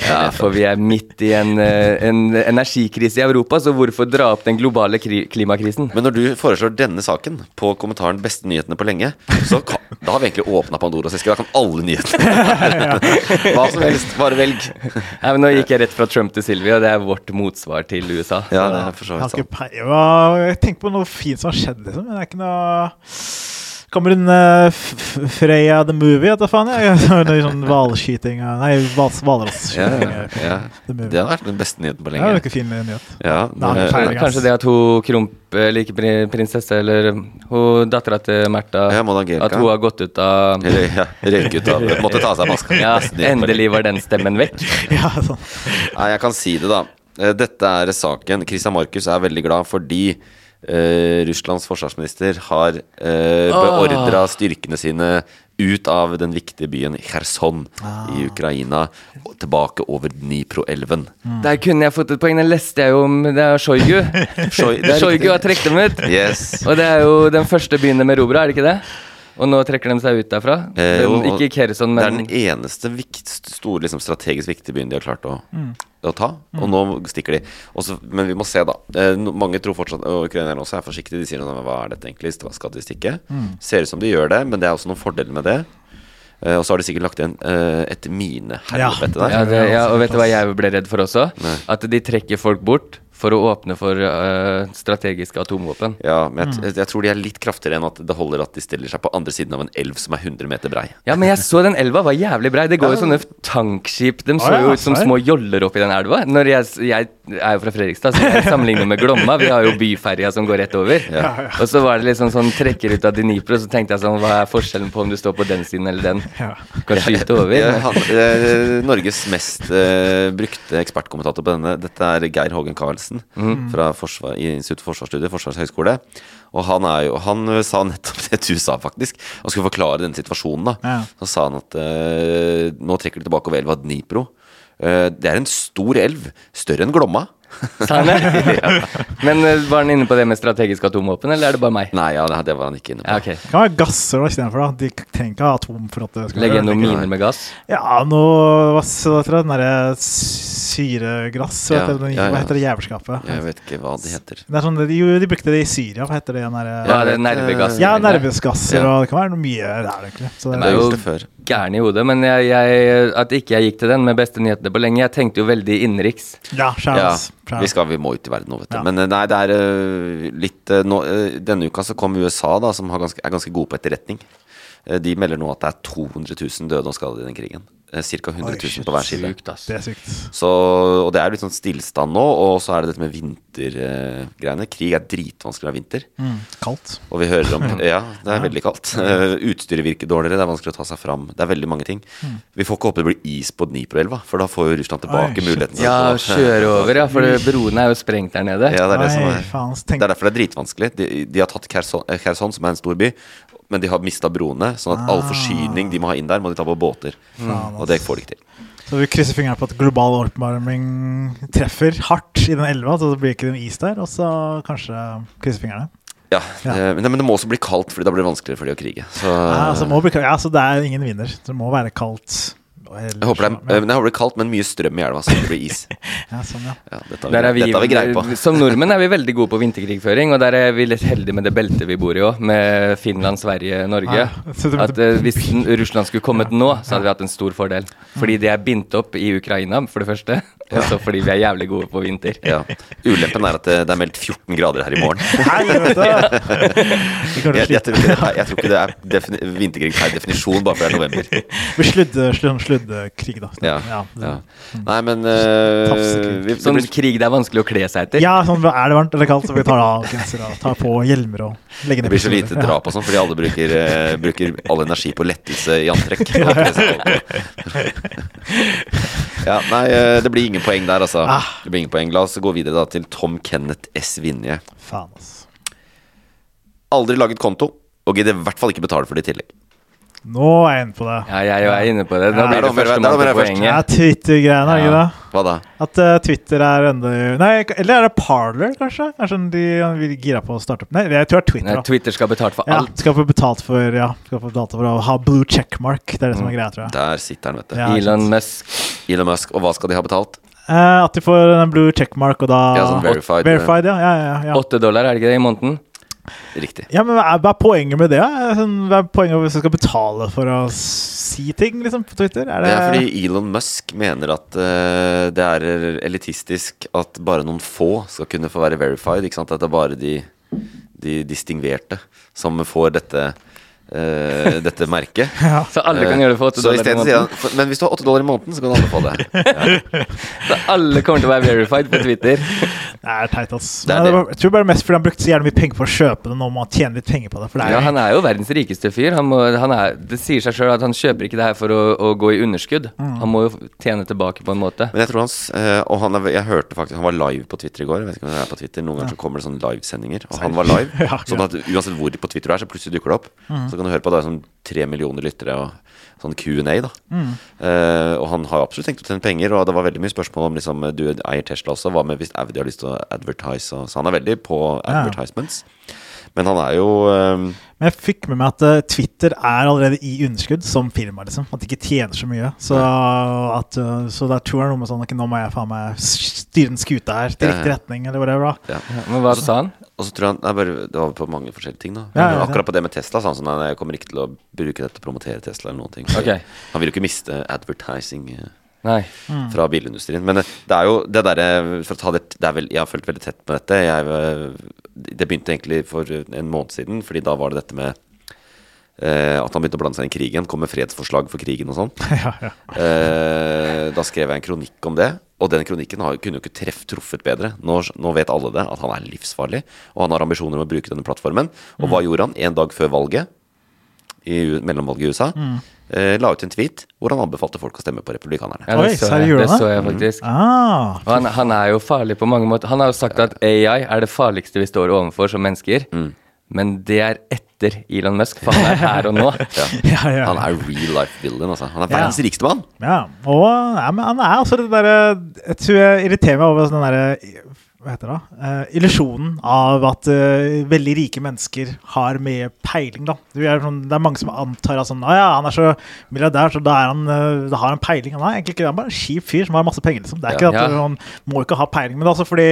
Ja, for vi er midt i en, uh, en energikrise i Europa, så hvorfor dra opp den globale kri klimakrisen? Men når du foreslår denne saken på kommentaren 'Beste nyhetene på lenge', så kan, da har vi egentlig åpna Pandoras eske. Da kan alle nyhetene *laughs* Hva som helst. Bare velg. Nei, men Nå gikk jeg rett fra Trump til Sylvi, og det er vårt motsvar til USA. Ja, det er for så vidt sant. Jeg tenker på noe fint som har skjedd, liksom. Men det er ikke noe Kommer hun uh, Freya the Movie, vet du faen? jeg. *laughs* Noe sånn hvalskyting uh, Nei, hval- Ja, ja, uh, ja. Det hadde vært den beste nyheten på Ja, det lenge. er ikke fin nyhet. Ja, Nei, det-. Kanskje det at hun Krump liker prinsesse, eller hun dattera til Märtha Ja, At hun har gått ut av Eller, ja, røyk ut av *laughs* Måtte ta av seg maska. *laughs* Ja, endelig var den stemmen vekk. Ja, sånn. Nei, jeg kan si det, da. Eh, Dette er saken. Christian Markus er veldig glad fordi eh, Russlands forsvarsminister har uh, beordra styrkene sine ut av den viktige byen Kherson i Ukraina, og tilbake over Dnipro-elven. Der kunne jeg fått et poeng. Den leste jeg jo om Det er Shoigu. *laughs* Shoigu har trukket dem ut. Yes. Og det er jo den første byen de erobra, er det ikke det? Og nå trekker de seg ut derfra. Eh, jo, ikke Kherson, Det er den eneste vikt, store, liksom, strategisk viktige byen de har klart å, å ta. Og nå stikker de. Også, men vi må se, da. Eh, mange tror fortsatt Og ukrainerne også er forsiktige. De sier noe, om hva er dette egentlig? Hva skal de stikke? Ser ut som de gjør det, men det er også noen fordeler med det. Eh, og så har de sikkert lagt igjen eh, et minehelvete der. ja, det, ja, Og vet du hva jeg ble redd for også? Nei. At de trekker folk bort for å åpne for uh, strategiske atomvåpen. Ja, men jeg, jeg tror de er litt kraftigere enn at det holder at de stiller seg på andre siden av en elv som er 100 meter brei. Ja, men jeg så den elva var jævlig brei. Det går jo sånne tankskip. De så jo ut som små joller oppi den elva. Når jeg, jeg er jo fra Fredrikstad, så jeg sammenligner med Glomma. Vi har jo byferja som går rett over. Og så var det liksom sånn trekker ut av Dnipro, så tenkte jeg sånn Hva er forskjellen på om du står på den siden eller den? Kan skyte over. Ja, han, eh, Norges mest eh, brukte ekspertkommentator på denne, dette er Geir Hågen Karlsen fra forsvar, i Institutt for forsvarsstudier, Forsvarets høgskole. Og han, er jo, han eh, sa nettopp *laughs* det du sa, faktisk. Han skulle forklare denne situasjonen. da Ja. Så sa han at uh, nå trekker de tilbake over elva Dnipro. Uh, det er en stor elv, større enn Glomma. *laughs* Men eh, var han inne på det med strategisk atomvåpen, eller er det bare meg? Nei, ja, det, det var han ikke inne på. Ja, ok. Det kan være gasser da, istedenfor. da. De trenger ikke ha atom for at det skal Legge inn noen miner med gass? Ja, noe Hva så heter det? Den derre syregrass? Hva Ja, heter det, ja, ja. hva heter det jævelskapet? Jeg vet ikke hva det heter. Det er sånn, de, jo, de brukte det i Syria. Hva heter det? Den derre- Ja, det er nervegass. Ja, nervesgasser, Ja. og det kan være noe mye der, egentlig. Så det, Det er jo før. gæren i hodet, men jeg, jeg, at ikke jeg gikk til den med beste nyhetene på lenge Jeg tenkte jo veldig innenriks. ja, Ja, Charles. Vi, skal, vi må ut i verden nå, vet du. Ja. Men eh, nei, det er eh, litt eh, nå, Denne uka så kom USA, da, som har ganske, er ganske gode på etterretning. De melder nå at det er 200 000 døde og skadde i den krigen. Ca. 100 000 på hver side. Sykt, ass. Det er sykt. Så, og det er litt sånn stillstand nå, og så er det dette med vintergreiene. Krig er dritvanskelig av vinter. Mm, kaldt. Og vi hører om *laughs* Ja, det er veldig kaldt. Uh, Utstyret virker dårligere, det er vanskelig å ta seg fram. Det er veldig mange ting. Vi får ikke håpe det blir is på Dniproelva, for da får jo Russland tilbake Oi, muligheten Ja, kjøre over, ja. For broene er jo sprengt der nede. Ja, det er det som er faen. Det er derfor det er dritvanskelig. De, de har tatt Kherson, eh, Kherson, som er en stor by, men de har mista broene. Sånn at all forsyning de må ha inn der, må de ta på båter. Mm. Og det får de ikke til. så vi krysser fingrene på at global oppvarming treffer hardt i den elva, så det blir ikke en is der. Og så kanskje krysser fingrene. Ja, Ja. eh, Men, men det må også bli kaldt, Fordi da blir det vanskeligere for de å krige. Så Ja, altså, må bli, ja, så det er ingen vinner. Det må være kaldt. Jeg håper, det er, men jeg håper det er kaldt, men mye strøm i elva, så det blir is. *laughs* ja, sånn, ja. Ja, dette, har er vi, vi, vi greie på. *laughs* Som nordmenn er vi veldig gode på vinterkrigføring, og der er vi litt heldige med det beltet vi bor i òg, med Finland, Sverige, Norge. Ja, *laughs* At uh, Hvis Russland skulle kommet nå, så hadde vi hatt en stor fordel. Fordi de er bindt opp i Ukraina, for det første, og så fordi vi er jævlig gode på vinter. Ja. Ulempen er at det, det er meldt 14 grader her i morgen. Helvete! *laughs* Jeg, jeg, tror, ikke det jeg tror ikke det er defini vinterkrig per definisjon, bare fordi det er november. Vi sludd, sludde, sluddekrig, da. Ja, ja. ja. Nei, men uh, vi, Sånn krig det er vanskelig å kle seg etter. Ja, sånn, er det varmt eller kaldt, så vi tar av genser og tar på hjelmer og legger ned det blir så lite drap og sånn, fordi alle bruker, uh, bruker all energi på lettelse i antrekk. Ja, *laughs* nei, uh, det blir ingen poeng der, altså. Ah. Det blir ingen poeng. La oss gå videre da til Tom Kenneth S. Vinje. Faen, ass. Aldri laget konto, og gidder i hvert fall ikke betale for det i tillegg. Nå er jeg inne på det. Ja, jeg er inne på det. Ja, Da blir det det førstemann til poenget. Ja. Twitter-greiene, er det ikke Ja. det? Hva da? At uh, Twitter er enda Nei, eller er det Parler, kanskje? Kanskje de vil gira på å starte opp Nei, jeg tror det er Twitter. Nei. Twitter skal betalt for alt. Ja, skal få betalt for Ja, skal få betalt for å ha blue checkmark. Det er det som er greia, tror jeg. Der sitter han, vet du. Ja, Elon. Musk. Elon Musk. Og hva skal de ha betalt? Eh, at de får en blue checkmark, og da Ja, sånn verified. Verified, ja. ja, ja, ja. Åtte dollar, er det ikke det, i måneden? Riktig. ja men hva er, hva er poenget med det? Sånn, hva er poenget hvis du skal betale for å si ting liksom, på Twitter? Er Det det, er fordi Elon Musk mener at uh, det er elitistisk at bare noen få skal kunne få være verified. Ikke sant? At det er bare de, de distingverte som får dette, eh, dette merket. *laughs* ja. Så alle kan gjøre det for åtte dollar i måneden. "For- Men hvis du har åtte dollar i måneden, så kan alle få det. *laughs* Så alle kommer til å være verified på Twitter. Det er teit, ass. Det er det. var- Jeg tror bare mest fordi han brukte så gjerne mye penger på å kjøpe det. Nå må han tjene litt penger på det. For det er Ja, han er jo verdens rikeste fyr. Han må, han er, det sier seg sjøl at han kjøper ikke det her for å, å gå i underskudd. Mm. Han må jo tjene tilbake på en måte. Men jeg tror hans eh, Og han er, jeg hørte faktisk Han var live på Twitter i går. Jeg vet ikke om det er på Twitter Noen ganger så kommer det sånne livesendinger. Og han var live. *laughs* Ja, Sånn at uansett hvor på Twitter du er, så plutselig dukker det opp. Så kan du høre på det er sånn tre millioner lyttere og sånn Q&A, da. Eh, og han har absolutt tenkt å tjene penger, og det var veldig mye spørsmål om liksom Du eier Tesla også, hva med hvis Audi har lyst til å advertise? Så han er veldig på Ja. advertisements. Men han er jo eh, Men jeg fikk med meg at eh, Twitter er allerede i underskudd som firma. liksom At de ikke tjener så mye. Så, at, eh, så det tror jeg noe med sånn Ok, nå må jeg faen meg styre den skuta her til riktig retning, eller whatever. da ja. Men hva sa han? Og så tror jeg han bare, Det var på mange forskjellige ting, da. Ja, ja, akkurat på det med Tesla sa han sånn at jeg kommer ikke til å bruke dette til å promotere Tesla eller noen ting. Okay. Han vil jo ikke miste advertising eh, Nei. fra bilindustrien. Men eh, det er jo det derre For å ta det, det er vel, Jeg har fulgt veldig tett med dette. Jeg, eh, det begynte egentlig for en måned siden, Fordi da var det dette med eh, at han begynte å blande seg inn i krigen. Kom med fredsforslag for krigen og sånn. *laughs* ja, ja. Eh, da skrev jeg en kronikk om det, og den kronikken har, kunne jo ikke treff, truffet bedre. Nå, nå vet alle det, at han er livsfarlig, og han har ambisjoner om å bruke denne plattformen. Og hva gjorde han en dag før valget, i mellomvalget i USA? Eh, la ut en tweet hvor han anbefalte folk å stemme på republikanerne. Ja, Oi, det så jeg, det så jeg faktisk. Ah, han, han er jo farlig på mange måter. Han har jo sagt at AI er det farligste vi står overfor som mennesker. Men det er etter Elon Musk, for han er her og nå. *laughs* Ja. *laughs* ja, ja. Han er real life villain, altså. Han er Ja. verdens rikeste mann. Ja, og ja, men han er også det derre Jeg tror jeg irriterer meg over den derre hva heter det? Eh, illusjonen av at uh, veldig rike mennesker har mye peiling, da. Det er sånn, det er mange som antar at sånn, ah, ja, han er så milliardær, så da, han, uh, da har han peiling. Han er egentlig ikke han er bare en kjip fyr som har masse penger, liksom. Det er ikke Ja. at Han må ikke ha peiling, men det også fordi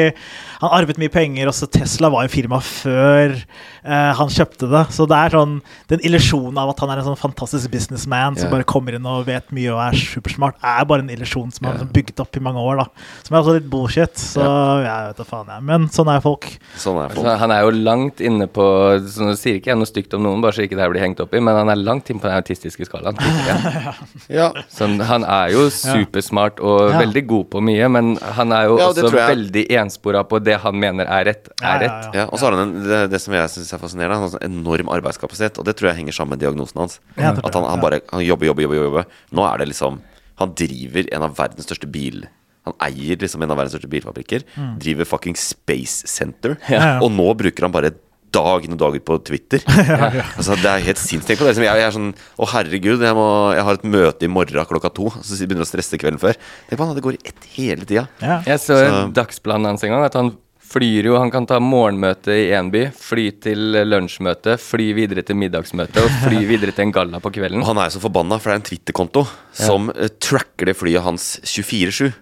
han arvet mye penger, også Tesla var jo firma før han kjøpte det. Så det er sånn den illusjonen av at han er en sånn fantastisk businessman som Ja. bare kommer inn og vet mye og er supersmart, er bare en illusjon som han Ja. har bygget opp i mange år, da. Som er også litt bullshit. Så jeg vet vet da faen jeg. Men sånn er folk. Sånn er folk. han er jo langt inne på Så nå sier ikke jeg noe stygt om noen, bare så ikke det her blir hengt opp i, men han er langt inne på den autistiske skalaen. *laughs* Ja. Sånn, han er jo supersmart og Ja. veldig god på mye, men han er jo Ja, også veldig enspora på det han mener er rett, er ja, rett. ja. Ja, og så har han en, det, det som jeg syns er fascinerende, han har en sånn enorm arbeidskapasitet. Og det tror jeg henger sammen med diagnosen hans. Ja, At han, han bare han jobber, jobber, jobber. jobber Nå er det liksom Han driver en av verdens største bil... Han eier liksom en av verdens største bilfabrikker. Driver fucking Space Center. Mm. Ja, ja. Og nå bruker han bare dag inn og dag ut på Twitter. *laughs* altså, det er helt sinnssykt. Tenk på det som jeg, jeg er sånn Å, herregud, jeg, må, jeg har et møte i morgen klokka to. Så begynner jeg å stresse kvelden før. Tenk på han, det går i ett hele tida. Ja. Jeg så, Så- dagsplanen hans en gang, at han flyr jo Han kan ta morgenmøte i én by, fly til lunsjmøte, fly videre til middagsmøte og fly *laughs* videre til en galla på kvelden. Og han er jo så forbanna, for det er en Twitter-konto som eh, tracker det flyet hans 24-7.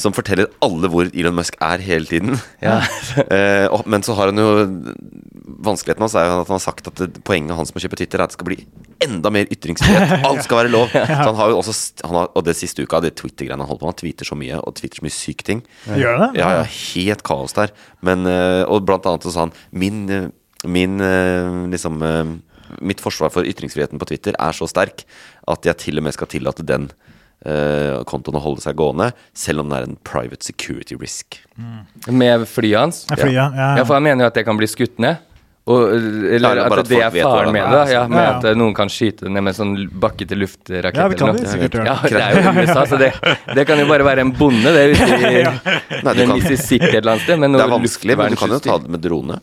Som forteller alle hvor Elon Musk er hele tiden. Ja. *laughs* eh, men så har han jo Vanskeligheten hans er jo at han har sagt at det, poenget hans med å kjøpe Twitter er at det skal bli enda mer ytringsfrihet. *laughs* Alt skal være lov. Så han har jo også han har, Og det siste uka, det Twitter-greiene han holder på med, han tweeter så mye og tweeter så mye syke ting. Gjør det? Ja, ja, helt kaos der. Men, eh, og blant annet så sa han Min, eh, min eh, liksom Mitt forsvar for ytringsfriheten på Twitter er så sterk at jeg til og med skal tillate den uh, kontoen å holde seg gående, selv om det er en private security risk. Med flyet hans. Ja, flyet, ja, ja. Ja, for jeg mener jo at det kan bli skutt ned. Og, eller bare at det er faren han med det. altså. Ja, med Ja, ja. at eh, noen kan skyte ned med sånn bakke-til-luft-rakett. Ja, vi kan det, sikkert gjøre. Ja, det er jo USA, så det, det kan jo bare være en bonde det er de, *laughs* ja. Nei, Mississippi et eller annet sted. Men det er vanskelig, men du kan jo ta det med drone.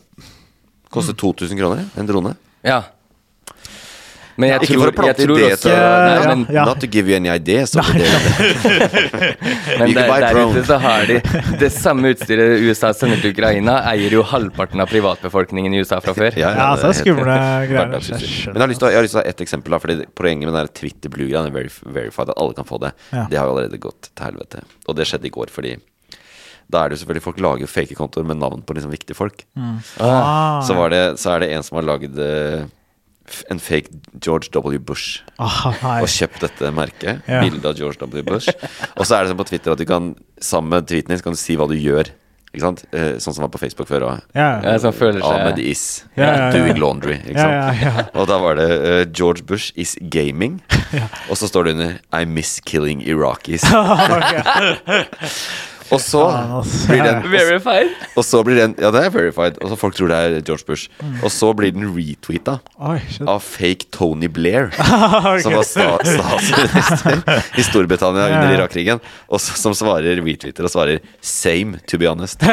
Koster 2000 kroner, en drone. Ja. Men jeg Ikke tror, for å jeg plante tror det også til Nei, Ja, men, ja. Not to give you any ideas. day. *laughs* men der, der ute så har de det samme utstyret USA sender til Ukraina, eier jo halvparten av privatbefolkningen i USA fra før. *laughs* Ja, Ja, det så er det skumle greier. Jeg. Men jeg har lyst til å, jeg har lyst til å ha ett eksempel. Da, fordi Poenget med den Twitter Blue-greia, den verif verified, at alle kan få det, Ja. det har jo allerede gått til helvete. Og det skjedde i går, fordi da er det jo selvfølgelig Folk lager jo fake kontoer med navn på liksom viktige folk. Ah, Så, var det, så er det en som har lagd eh, en fake George W. Bush. oh. Og kjøpt dette merket. Ja. Bilde av George W. Bush. Og så er det sånn på Twitter at du kan sammen med tweeten din kan du si hva du gjør. Ikke sant? Eh, sånn som var på Facebook før òg. Ja, Ja, som føler Ahmed is Ja, ja, ja. doing laundry. Ikke sant? ja, ja. Og da var det uh, George Bush is gaming. *laughs* Og så står det under I miss killing Iraqis. *laughs* *laughs* og så blir den Verified? Og så blir den Ja, det er verified. Og så folk tror det er George Bush. Mm. Og så blir den retweeta av fake Tony Blair. *laughs* Som var sta statsminister i Storbritannia under. Irak-krigen. Og så, som svarer retweeter og svarer 'same, to be honest'. *laughs*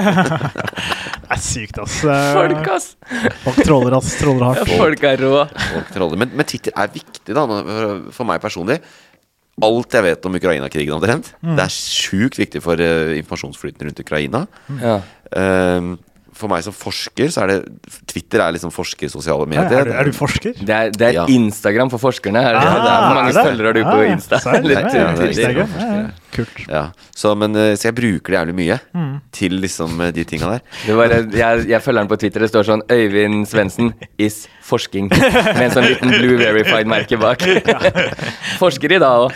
Det er sykt, ass. Folk, ass! Folk troller, ass. Troller Ja, folk er rå. Folk troller. Men, men Twitter er viktig, da, for meg personlig. Alt jeg vet om Ukraina-krigen omtrent, Mm. det er sjukt viktig for uh, informasjonsflyten rundt Ukraina. Ja. Um, for meg som forsker, så er det Twitter er liksom forsker sosiale medier. Er, du, er du forsker? Det er, det er Ja. Instagram for forskerne. Er det, Ah, det er, hvor mange er følgere har du på Ah, Insta? Særlig, er ja, ja, Instagram. Kult. Ja, så, men, eh, så jeg bruker det jævlig mye Mm. til liksom eh, de tinga der. *laughs* Det var, jeg, jeg følger den på Twitter. Det står sånn Øyvind Svendsen is forsking. *laughs* Med en sånn liten blue verified-merke bak. *laughs* Forsker i dag òg.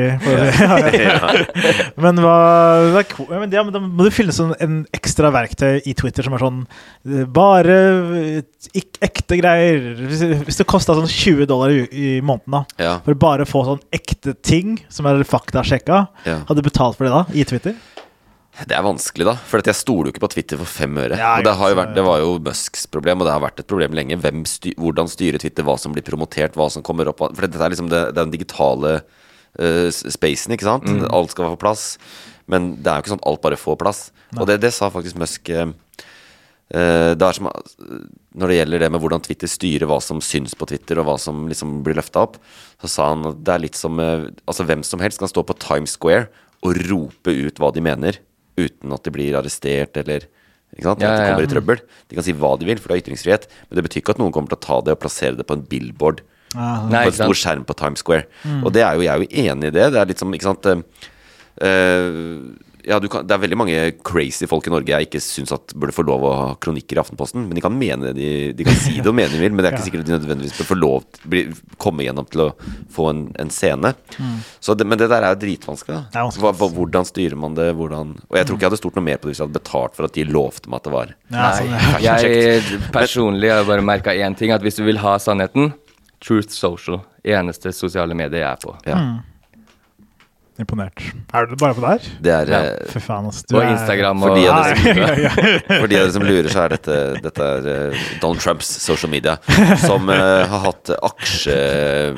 Ja. Men hva det er men ja, men Da må du fylle sånn en ekstra verktøy i Twitter som er sånn eh, Bare ikke, ekte greier. Hvis, hvis det kosta sånn 20 dollar i, i måneden da Ja, for bare å få sånn ekte ting som er faktasjekka, ja. hadde du betalt for det da? I Twitter? Det er vanskelig, da. For jeg stoler jo ikke på Twitter for fem øre. Ja, og det, har jo vært, det var jo Musks problem, og det har vært et problem lenge. Hvem sty hvordan styrer Twitter, hva som blir promotert, hva som kommer opp For dette er liksom det, den digitale uh, spacen, ikke sant? Alt skal være på plass. Men det er jo ikke sånn at alt bare får plass. Og det, det sa faktisk Musk eh, eh, det er som, Når det gjelder det med hvordan Twitter styrer hva som syns på Twitter, og hva som liksom blir løfta opp, så sa han at det er litt som eh, Altså hvem som helst kan stå på Times Square og rope ut hva de mener, uten at de blir arrestert eller ikke sant? Ja, ja, ja. kommer i trøbbel. De kan si hva de vil, for det er ytringsfrihet. Men det betyr ikke at noen kommer til å ta det og plassere det på en billboard Ah, Nei, på en stor skjerm på Times Square. Og det er jo, jeg er jo enig i det. Det er litt som, ikke sant uh, eh, ja, du kan, Det er veldig mange crazy folk i Norge jeg ikke syns at burde få lov å ha kronikker i Aftenposten. Men de kan mene de, de kan si det og mene de vil, men det er ikke *laughs* sikkert de nødvendigvis bør få lov til bli, komme gjennom til å få en, en scene. Så det, men det der er jo dritvanskelig. Mm. Det er da vanskelig. hva, Hvordan styrer man det? Hvordan Og jeg tror ikke jeg hadde stort noe mer på det hvis jeg hadde betalt for at de lovte meg at det var Ja, sånn, ja. Jeg *laughs* personlig har bare merka én ting, at hvis du vil ha sannheten Truth Social. Eneste sosiale medier jeg er på. ja. Imponert. Er du bare på der? Det er Ja. eh, Fy faen, ass. Du Og er- Instagram og av dere som, for de av dere som lurer, så er dette, dette er eh, Donald Trumps social media, som uh, har hatt aksje,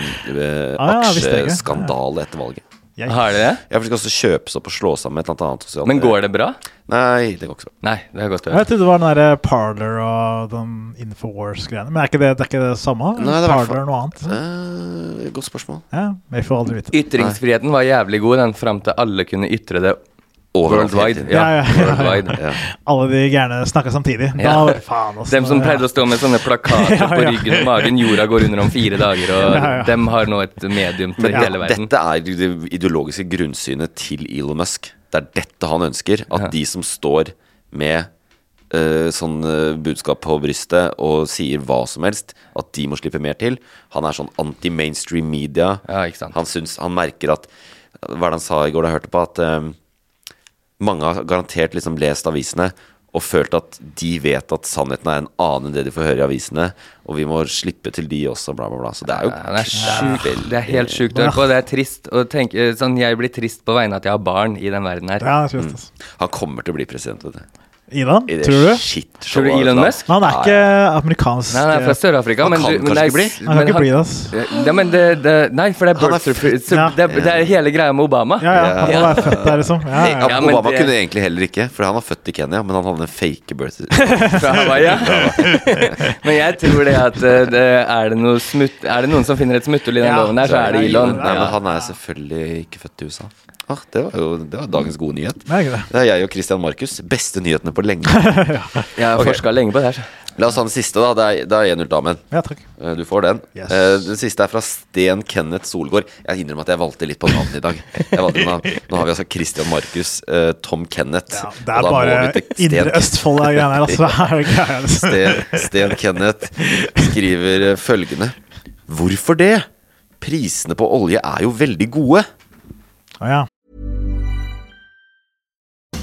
*laughs* ikke. aksjeskandale etter valget. Jeg- Har dere det? Jeg skal også kjøpes opp og slås sammen med et eller annet sosialt Men går det bra? Nei, det går ikke så bra. Nei, det har gått Jeg trodde det var den derre Parler og den Infowars-greiene. Men er ikke det, det er ikke det samme? Nei, det er Parler og noe annet? Eh, godt spørsmål. Ja, vi får aldri vite. Ytringsfriheten var jævlig god, den fram til alle kunne ytre det worldwide. Ja, worldwide. Ja. Alle de gærne snakka samtidig. Da, Ja. faen, også, Dem som Ja. pleide å stå med sånne plakater *laughs* Ja, på ryggen og magen, jorda går under om fire dager, og *laughs* Ja, ja. dem har nå et medium til hele verden. dette er det ideologiske grunnsynet til Elon Musk. Det er dette han ønsker. At Ja. de som står med uh, sånn eh, budskap på brystet og sier hva som helst, at de må slippe mer til. Han er sånn anti-mainstream media. Ja, ikke sant. Han, syns, han merker at Hva er det han sa i går da jeg hørte på? At eh, mange har garantert liksom lest avisene og følt at de vet at sannheten er en annen enn det de får høre i avisene, og vi må slippe til de også, bla, bla, bla. Så det er jo Ja, det er sjuk, Det er helt sjukt å høre på. Det er trist å tenke sånn, Jeg blir trist på vegne av at jeg har barn i den verden her. Ja, det er trist, altså. Han kommer til å bli president, vet du. Elon, I det tror du? shit Tror du Elon Musk? Han er ikke amerikansk. Nei, han er fra Sør-Afrika, men, kan du- men. Han kan ikke bli det, ass. Ja, men det, det Nei, for det er birth certificate. Ja. Det, det er hele greia med Obama. Ja, ja, han må være født der, liksom. Ja, ja. Ja, men Obama det- kunne egentlig heller ikke, for han var født i Kenya, men han hadde en fake birth *laughs* certificate. *laughs* Men jeg tror det at eh, det, er, det noe smutt, er det noen som finner et smutthull i den Ja, loven der, så er det Elon. Nei, men han er selvfølgelig ikke født i USA. Ah, det var jo det var dagens gode nyhet. Det er det. Det er jeg og Christian Markus. Beste nyhetene på lenge. *laughs* Jeg har okay. forska lenge på det her. La oss ha den siste, da. Det er, det er 1-0 damen. Ja, takk. Eh, Du får den. Yes. Eh, Den siste er fra Sten Kenneth Solgård. Jeg innrømmer at jeg valgte litt på navnet i dag. Jeg valgte navn. Nå har vi altså Christian Markus, eh, Tom Kenneth. Ja, det og er da bare Indre Østfold er greiene her, altså. Er greia, altså. Sten, Sten Kenneth skriver følgende Hvorfor det? Prisene på olje er jo veldig gode. Å, ja.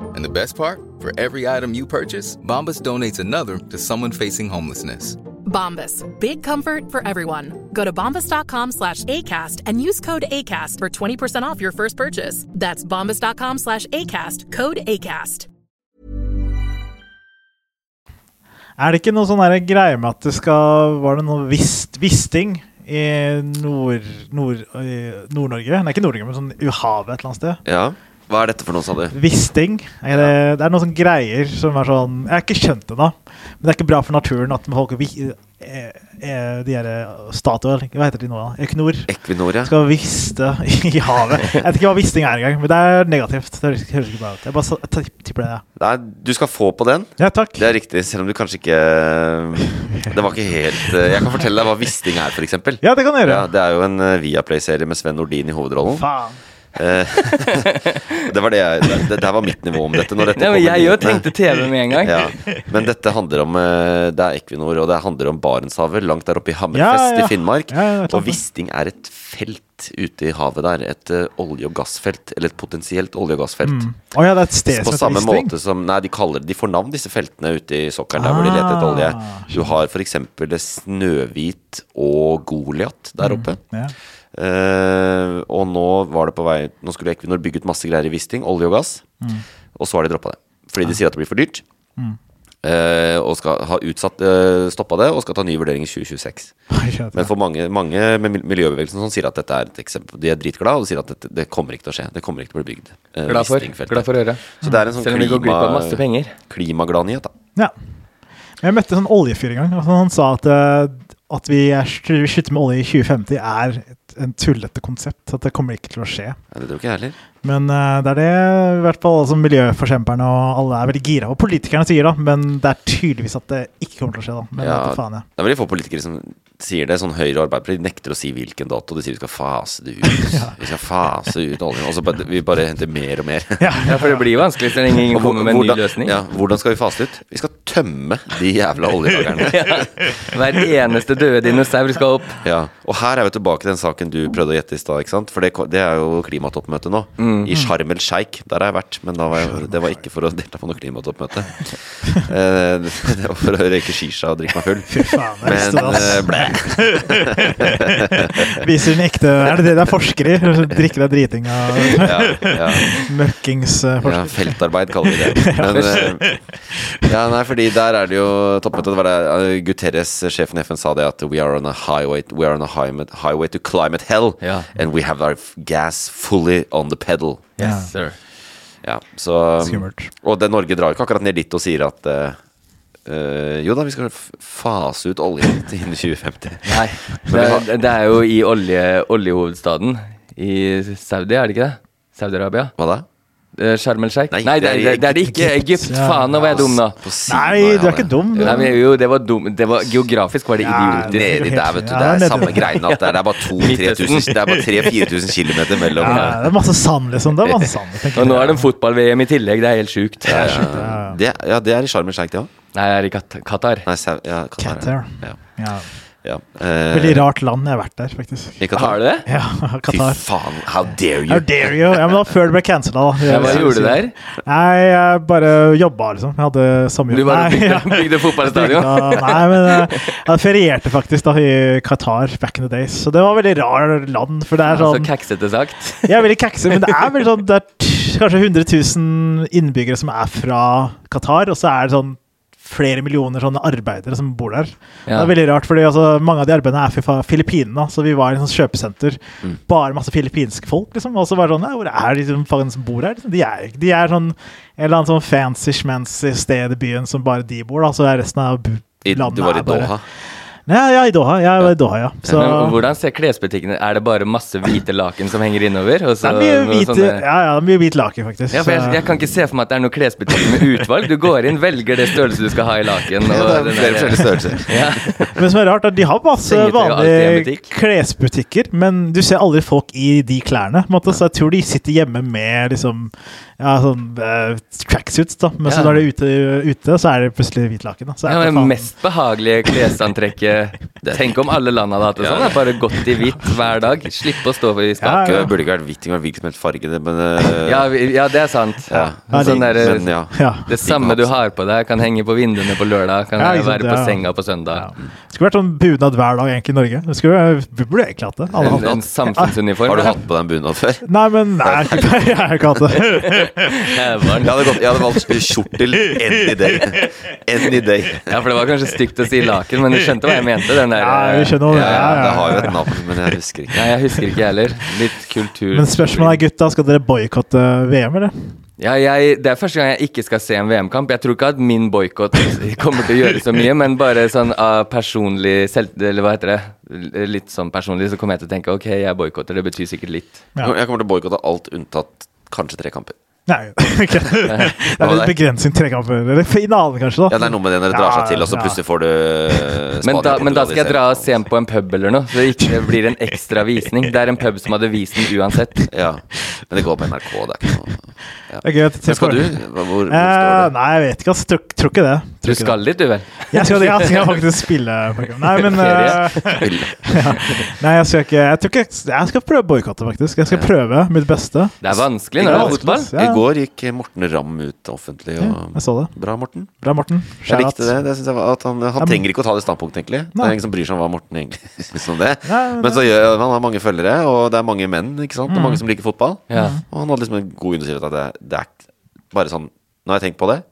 And the best part? For every item you purchase, Bombas donates another to someone facing homelessness. Bombas. Big comfort for everyone. Go to bombas.com slash ACAST and use code ACAST for 20% off your first purchase. That's bombas.com slash ACAST. Code ACAST. Er det ikke noe sånn greie med at det skal Var det noe vist, visting i Nord- Nord- Nord-Norge? Nei, ikke Nord-Norge, men sånn havet et eller annet sted. Ja. Hva er dette for noe, sa du? Visting. Er det, det er noen sånne greier som er sånn Jeg har ikke skjønt det ennå, men det er ikke bra for naturen at folk vi- eh, eh, De her Statoil, hva heter de nå? Equinor. Equinor, ja. Skal viste *laughs* i havet. Jeg vet ikke hva visting er engang, men det er negativt. Det høres ikke bra ut. Jeg bare tipper det. ja. Nei, du skal få på den. Ja, takk. Det er riktig, selv om du kanskje ikke Det var ikke helt eh, Jeg kan fortelle deg hva Wisting er, f.eks. Ja, det kan du gjøre. Ja, det er jo en eh, Viaplay-serie med Sven Nordin i hovedrollen. Faen. Eh, *laughs* det var det jeg det, det der var mitt nivå om dette. Når dette Nei, men jeg jo tenkte TV med en gang. *laughs* Ja. Men dette handler om eh, Det er Equinor, og det handler om Barentshavet, langt der oppe i Hammerfest Ja, ja. i Finnmark. Og. Wisting er et felt ute i havet der. Et uh, olje- og gassfelt. Eller et potensielt olje- og gassfelt. Mm. Oh, ja, det er et sted På samme måte som Nei, de kaller De får navn, disse feltene ute i sokkelen der hvor de leter etter olje. Ah, Du har f.eks. Snøhvit og Goliat der oppe. Ja. Eh, og nå var det på vei Nå skulle Equinor bygge ut masse greier i Wisting, olje og gass. Mm. Og så har de droppa det. Fordi de sier at det blir for dyrt. Mm. Uh, og skal ha utsatt uh, stoppa det, og skal ta ny vurdering i 2026. *laughs* Ja, Men for mange, mange med miljøbevegelsen som sier at dette er et eksempel De er dritglade og sier at dette, det kommer ikke til å skje. Det kommer ikke til å bli bygd. Uh, Glad for, glad for å høre. Så det er en sånn Selv om vi går glipp av masse klima, penger. klimagladnyhet, da. Ja. Jeg møtte en sånn oljefyr en gang. Altså Han sa at, eh, at vi er vi slutter med olje i 2050 er en tullete konsept. At det kommer ikke til å skje. Ja, det tror ikke jeg heller. Men eh, det er det i hvert fall altså, miljøforkjemperne og alle er veldig gira. Og politikerne sier da, men det er tydeligvis at det ikke kommer til å skje. da. Men Ja, du faen, ja. Det er veldig få politikere som sier det. Sånn Høyre og Arbeiderpartiet nekter å si hvilken dato. De sier vi skal fase det ut. *laughs* Vi skal fase ut oljen. Og så bare, vi bare henter mer og mer. *laughs* Ja, for det blir jo vanskelig så lenge ingen kommer med en ny løsning. Ja, hvordan skal vi fase det ut? Vi skal tømme de jævla *laughs* oljelagerne. Ja. Hver eneste døde dinosaur skal opp. Ja, og her er vi tilbake til den saken du prøvde å gjette i stad. ikke sant? For det, det er jo klimatoppmøtet nå. Mm. I Sharm el Sheikh. Der har jeg vært, men da var jeg, det var ikke for å delta på noe klimatoppmøte. *laughs* Eh, det var for å røyke shisha og drikke meg full. Fy faen, jeg Men uh, blæ. *laughs* Viser den ekte Er det det det er forskere i? Drikke deg driting av *laughs* Ja, ja. møkkings eh, Ja, feltarbeid kaller vi det. Men, uh, ja, nei, fordi der er det jo toppmøte. Det var der Guterres, sjefen i FN, sa det at we are on a highway, we are on a highway, highway to climate hell. Ja. And we have our gas fully on the pedal. Yes, sir. Ja, så Skummelt. Og det Norge drar jo ikke akkurat ned dit og sier at uh, jo da, vi skal fase ut olje *laughs* innen 2050. Nei, det er, det er jo i olje, oljehovedstaden i Saudi, er det ikke det? Saudi-Arabia? Hva da? Eh, Sharm el Sheikh? Nei, Nei, det, det er er, det er det ikke. Egypt. Ja. Faen, nå var jeg dum, nå. Nei, du er ikke dum. Nei, men jo, det var dum. Det var, geografisk var det Ja, idiotisk. det- Nedi der, vet du. Det er samme greiene at det er, det er bare 2000-3000 Det er bare 3000-4000 km mellom Ja, det er masse sand, liksom. Det er masse sand. Og nå er det fotball-VM i tillegg. Det er helt sjukt. Ja, shit, ja. ja. Det, ja, det er i Sharm el Sheikh, det òg. Nei, det er i Qatar. Nei, ja, Qatar. Qatar. Ja. Ja. Ja. Eh, Veldig rart land. Jeg har vært der, faktisk. i Qatar. Har du det? Ja, Fy faen, how dare you! How dare you? Ja, men da før det ble cancela. Ja, hva gjorde du der? Nei, jeg bare jobba, liksom. Jeg hadde samme Du bare bygde, ja. bygde fotballstadion? Nei, men eh, jeg ferierte faktisk da i Qatar back in the days. Så det var veldig rar land. For det er sånn Så sånn kaksete sagt. Jeg er veldig kakse, men det er veldig sånn Det er t- kanskje 100 000 innbyggere som er fra Qatar, og så er det sånn flere millioner sånne arbeidere som bor der. Det er veldig rart, fordi altså, mange av de arbeiderne er fra Filippinene. Så vi var i et sånn kjøpesenter. Mm. Bare masse filippinske folk. liksom, Og så var det sånn ja, Hvor er de som, bor her? Liksom? De er De er sånn en eller annen sånn fancy-schmancy sted i byen som bare de bor, da. Så resten av landet I, du var i er bare- Doha. Ja, ja, i Doha. Ja, ja. i Doha, ja. Så Men Hvordan ser klesbutikkene Er det bare masse hvite laken som henger innover? Og det er mye hvite, sånne- ja, ja, det er mye hvit laken, faktisk. Ja, for jeg, jeg kan ikke se for meg at det er noen klesbutikk med utvalg. Du går inn, velger det størrelse du skal ha i laken. Og Ja, det er flere forskjellige størrelser. *laughs* Ja. Men som er rart, er de har masse vanlige klesbutikker, men du ser aldri folk i de klærne. På en måte, så jeg tror de sitter hjemme med liksom ja, sånn uh, tracksuits, da. Men så når de er ute, ute, så er det plutselig hvit laken. Da. Så Ja, faen. mest behagelige klesantrekket Tenk om alle land hadde hatt det sånn. da. Bare gått i hvitt hver dag. Slippe å stå i skapet. Det burde ikke vært hvitt, det vært hvilken som helst farge. Det, men, eh, Ja, ja, det er sant. Ja. Sånn der, Men ja. Ja. Det samme du har på deg, kan henge på vinduene på lørdag, kan Ja, være på ja. senga på søndag. Det skulle vært sånn bunad hver dag egentlig i Norge. Det skulle, vi burde egentlig hatt det. Alle En, en samfunnsuniform. Har du hatt på deg en bunad før? Nei, men nei, jeg har ikke hatt det. *laughs* Jeg hadde, gått, jeg hadde valgt skjortel any day. Any day. Ja, for det var kanskje stygt å si laken, men du skjønte hva jeg mente? Den der, Ja, vi skjønner det. Ja, ja, Det har jo et navn, men jeg husker ikke. Nei, jeg husker ikke heller. Litt kultur. Men spørsmålet er, gutta, skal dere boikotte VM, eller? Ja, jeg, det er første gang jeg ikke skal se en VM-kamp. Jeg tror ikke at min boikott *laughs* kommer til å gjøre så mye, men bare sånn av personlig selv, Eller hva heter det? Litt sånn personlig, så kommer jeg til å tenke ok, jeg boikotter. Det betyr sikkert litt. Ja. Jeg kommer til å boikotte alt unntatt kanskje tre kamper. Nei, *laughs* okay. Det er litt begrensning trekamper. Eller finalen, kanskje, da. Ja, det er noe med det når det drar seg til, og så plutselig får du eh, Men da, men da skal jeg dra og se den på en pub eller noe, så det ikke blir en ekstra visning. Det er en pub som hadde vist den uansett. Ja, men det går på NRK, det er ikke noe ja. Det er gøy skal du? Hvor, hvor Eh, står det? nei, jeg vet ikke. Altså, Tror, tror ikke det. Tror Du skal litt, du vel? Jeg skal, jeg skal *laughs* faktisk spille. Nei, men eh, *laughs* ja. Nei, jeg skal ikke Jeg tror ikke Jeg skal prøve å boikotte, faktisk. Jeg skal prøve mitt beste. Det er vanskelig når det er fotball. Ja, I går gikk Morten Ramm ut offentlig. Og... jeg så det. Bra, Morten. Bra, Morten. Jeg likte det. det jeg at han, han trenger ikke å ta det standpunktet, egentlig. Det er ingen som bryr seg om hva Morten egentlig *laughs* syns om det. Nei, Men så gjør han har mange følgere, og det er mange menn, ikke sant? Og er Mm. mange som liker fotball. Ja. Og han hadde liksom en god underskrift av det, det er bare sånn Nå har jeg tenkt på det.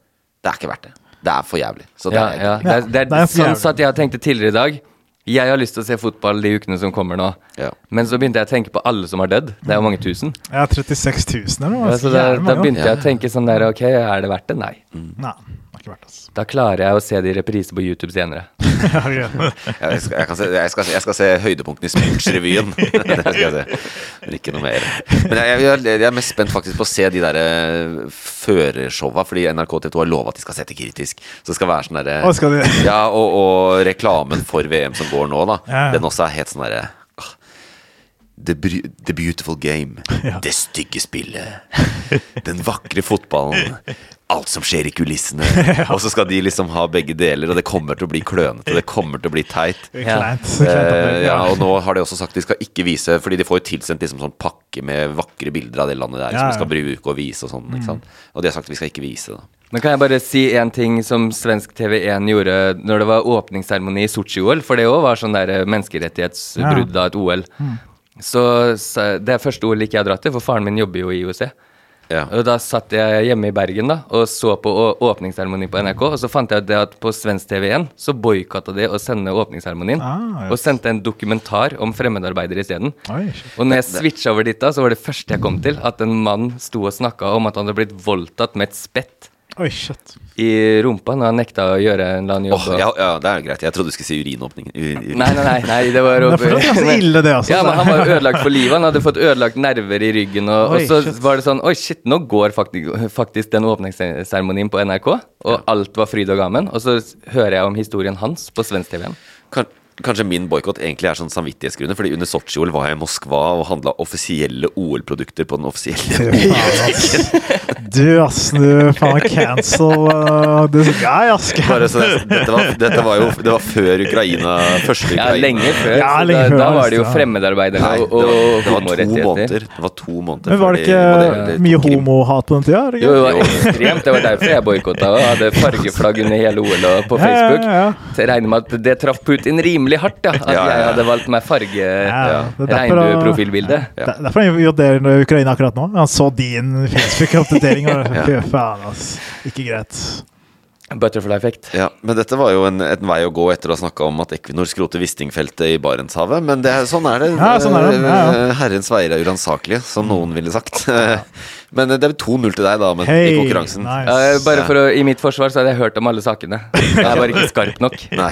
Det er ikke verdt det. Det er for jævlig. Så det Ja, er ja. Det er, det er, det er sånn at jeg tenkte tidligere i dag. Jeg har lyst til å se fotball de ukene som kommer nå. Ja. Men så begynte jeg å tenke på alle som har dødd. Det er jo mange tusen. Har 36 000 eller noe. Ja, så altså, da, da begynte jeg å tenke sånn der Ok, er det verdt det? Nei. Nei, det er ikke verdt altså. Da klarer jeg å se det i reprise på YouTube senere. *laughs* Ja, jeg, skal, jeg, kan se, jeg, skal, jeg skal se høydepunktene i *laughs* *laughs* se. Men ikke noe mer. Men jeg, jeg, jeg er mest spent faktisk på å se de der eh, førershowa, fordi NRK TV2 har lova at de skal sette kritisk. Så det skal være sånn derre de- Ja, og, og reklamen for VM som går nå, da. Ja. Den også er helt sånn derre The, the beautiful game. *laughs* Ja. Det stygge spillet. Den vakre fotballen. Alt som skjer i kulissene. *laughs* Og så skal de liksom ha begge deler, og det kommer til å bli klønete. Det kommer til å bli teit. *laughs* Ja. Eh, ja, ja. og nå har de også sagt de skal ikke vise Fordi de får jo tilsendt liksom sånn pakke med vakre bilder av det landet der Ja, som de skal bruke og vise og sånn. Mm. Og de har sagt vi skal ikke vise det. Men kan jeg bare si en ting som svensk TV1 gjorde når det var åpningsseremoni i Sotsji-OL? For det òg var sånn der menneskerettighetsbrudd av et OL. Så, så det er første OL ikke jeg har dratt til, for faren min jobber jo i IOC. Ja. Og da satt jeg hjemme i Bergen da og så på åpningsseremoni på NRK, og så fant jeg ut det at på svensk TV1 så boikotta de å sende åpningsseremonien, Ah, yes. og sendte en dokumentar om fremmedarbeidere isteden. Og når jeg switcha over dit, da, så var det første jeg kom til, at en mann sto og snakka om at han hadde blitt voldtatt med et spett Oi, shit. i rumpa når han nekta å gjøre en eller annen jobb. Oh, ja, ja, det er greit. Jeg trodde du skulle si urinåpning. U- u- Nei, nei, nei, nei, det var *laughs* Det er så ille, det altså. Ja, men Han var ødelagt for livet. Han hadde fått ødelagt nerver i ryggen. Og, Oi, og så shit. var det sånn Oi, shit, nå går faktisk, faktisk den åpningsseremonien på NRK. Og alt var fryd og gammen. Og så hører jeg om historien hans på svensk TV. Kanskje min boikott egentlig er sånn samvittighetsgrunner. Fordi under Sotsji-OL var jeg i Moskva og handla offisielle OL-produkter på den offisielle butikken. Du, ass. Du faen cancel uh, this guy, ass. Bare så det, dette, var, dette var jo Det var før Ukraina Første Ja, lenge før. Ja, lenge da, før, da var det jo fremmedarbeidere Nei, og, det var, og det var to homorettigheter. måneder. Det var to måneder Men var det ikke det- det mye homohat på den tida? Jo, det var ekstremt. Det var derfor jeg boikotta og hadde fargeflagg under hele OL og på Ja, ja, Facebook. ja. Så jeg regner med at det traff Putin rimelig hardt, ja. At Ja, ja, ja. jeg hadde valgt meg farge Ja, det derfor- regnbueprofilbilde. Det er Derfor han invaderer Ukraina akkurat nå. Han så din Facebook-oppdatering og Ja. fy faen, altså. Ikke greit. Butterfly effect. Ja, men dette var jo en, en vei å gå etter å ha snakka om at Equinor skroter Wisting-feltet i Barentshavet. Men det, er- sånn er det. Ja, sånn er det. Ja, ja. Eh, Herrens veier er uransakelige, som noen ville sagt. *laughs* men det er 2-0 til deg, da, men hey, i konkurransen. nice. Ja, bare for å, I mitt forsvar så hadde jeg hørt om alle sakene. *laughs* Jeg er bare ikke skarp nok. *laughs* Nei,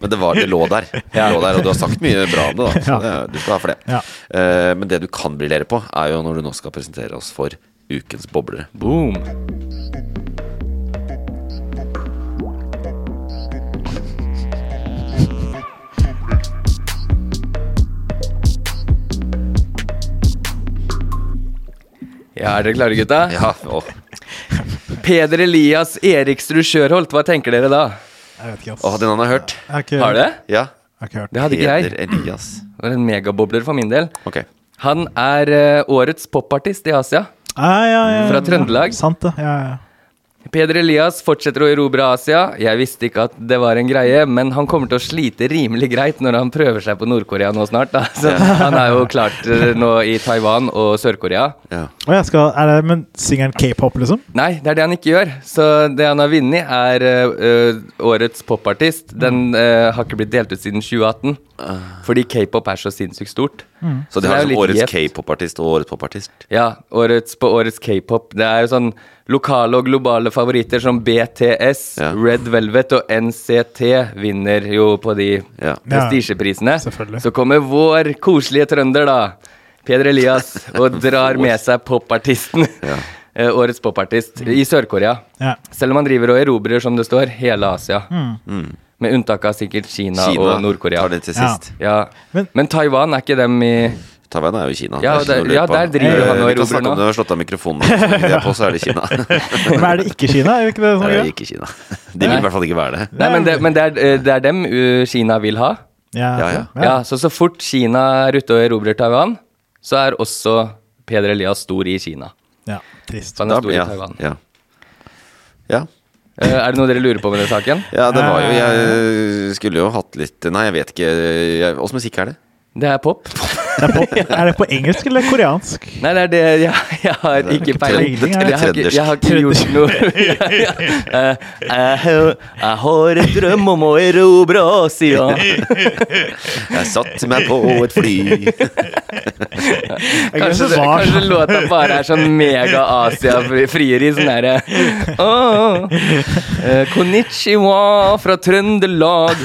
men det, var, det lå der. Det lå der. Og du har sagt mye bra om det, da. Så Ja. det, du skal ha for det. Ja. Eh, men det du kan briljere på, er jo når du nå skal presentere oss for ukens boblere. Boom. Ja, er dere klare, gutta? Ja, å, Peder Elias Eriksrud Sjørholt, hva tenker dere da? Jeg vet ikke, ass. Å, den han har hørt. Jeg har ikke- Har du det? Ja. Jeg har ikke hørt Det hadde ikke jeg. Peder Elias. Det var en megabobler for min del. Ok. Han er eh, årets popartist i Asia. Ah, ja, ja, ja. Fra Trøndelag. Sant det. Ja, ja. Peder Elias fortsetter å erobre Asia. Jeg visste ikke at det var en greie, men han kommer til å slite rimelig greit når han prøver seg på Nord-Korea nå snart. Da. Så *laughs* han er jo klart eh, nå i Taiwan og Sør-Korea. Ja. Skal, er det, men synger han k-pop, liksom? Nei, det er det han ikke gjør. Så det han har vunnet, er uh, årets popartist. Den uh, har ikke blitt delt ut siden 2018. Fordi k-pop er så sinnssykt stort. Så de det har så jo sånn årets k-pop-artist og årets popartist. Ja, årets, på årets k-pop. Det er jo sånn lokale og globale favoritter som BTS, Ja. Red Velvet og NCT vinner jo på de Ja. prestisjeprisene. Ja, Så kommer vår koselige trønder, da, Peder Elias, og *laughs* drar med seg popartisten. *laughs* Eh, Årets popartist i Sør-Korea. Ja. Selv om han driver og erobrer, som det står, hele Asia. Med unntak av sikkert Kina. Kina og Nord-Korea. tar det til Ja. sist. Ja. Men- Men Taiwan er ikke dem i Taiwan er jo Kina. Ja, Det er ja, der driver han og Eh, erobrer nå. Du har slått av mikrofonen. De er på, så er det Kina. *laughs* Men er det ikke Kina? Er det ikke det som Det er ikke Kina. *laughs* De vil i hvert fall ikke være det. Nei, men det, men det, er, eh, det er dem uh, Kina vil ha. Ja, Ja, ja. Ja, Så så fort Kina er ute og erobrer Taiwan, så er også Peder Elias stor i Kina. ja. Trist. Han er stor i ja, Taiwan. ja. ja. Eh, er det noe dere lurer på med den saken? Ja, det var jo Jeg skulle jo hatt litt Nei, jeg vet ikke. Åssen musikk er det? Det er pop. Det er, på, er det på engelsk eller koreansk? Nei, det er det Jeg, jeg har ikke peiling. Jeg har ikke, jeg har ikke gjort noe. *laughs* Eh, jeg, har- jeg har en drøm om å erobre Asia. *laughs* Jeg satte meg på et fly. Kanskje, kanskje låta bare er sånn mega-Asia-frieri. Sånn derre oh, eh, Konnichiwa fra Trøndelag.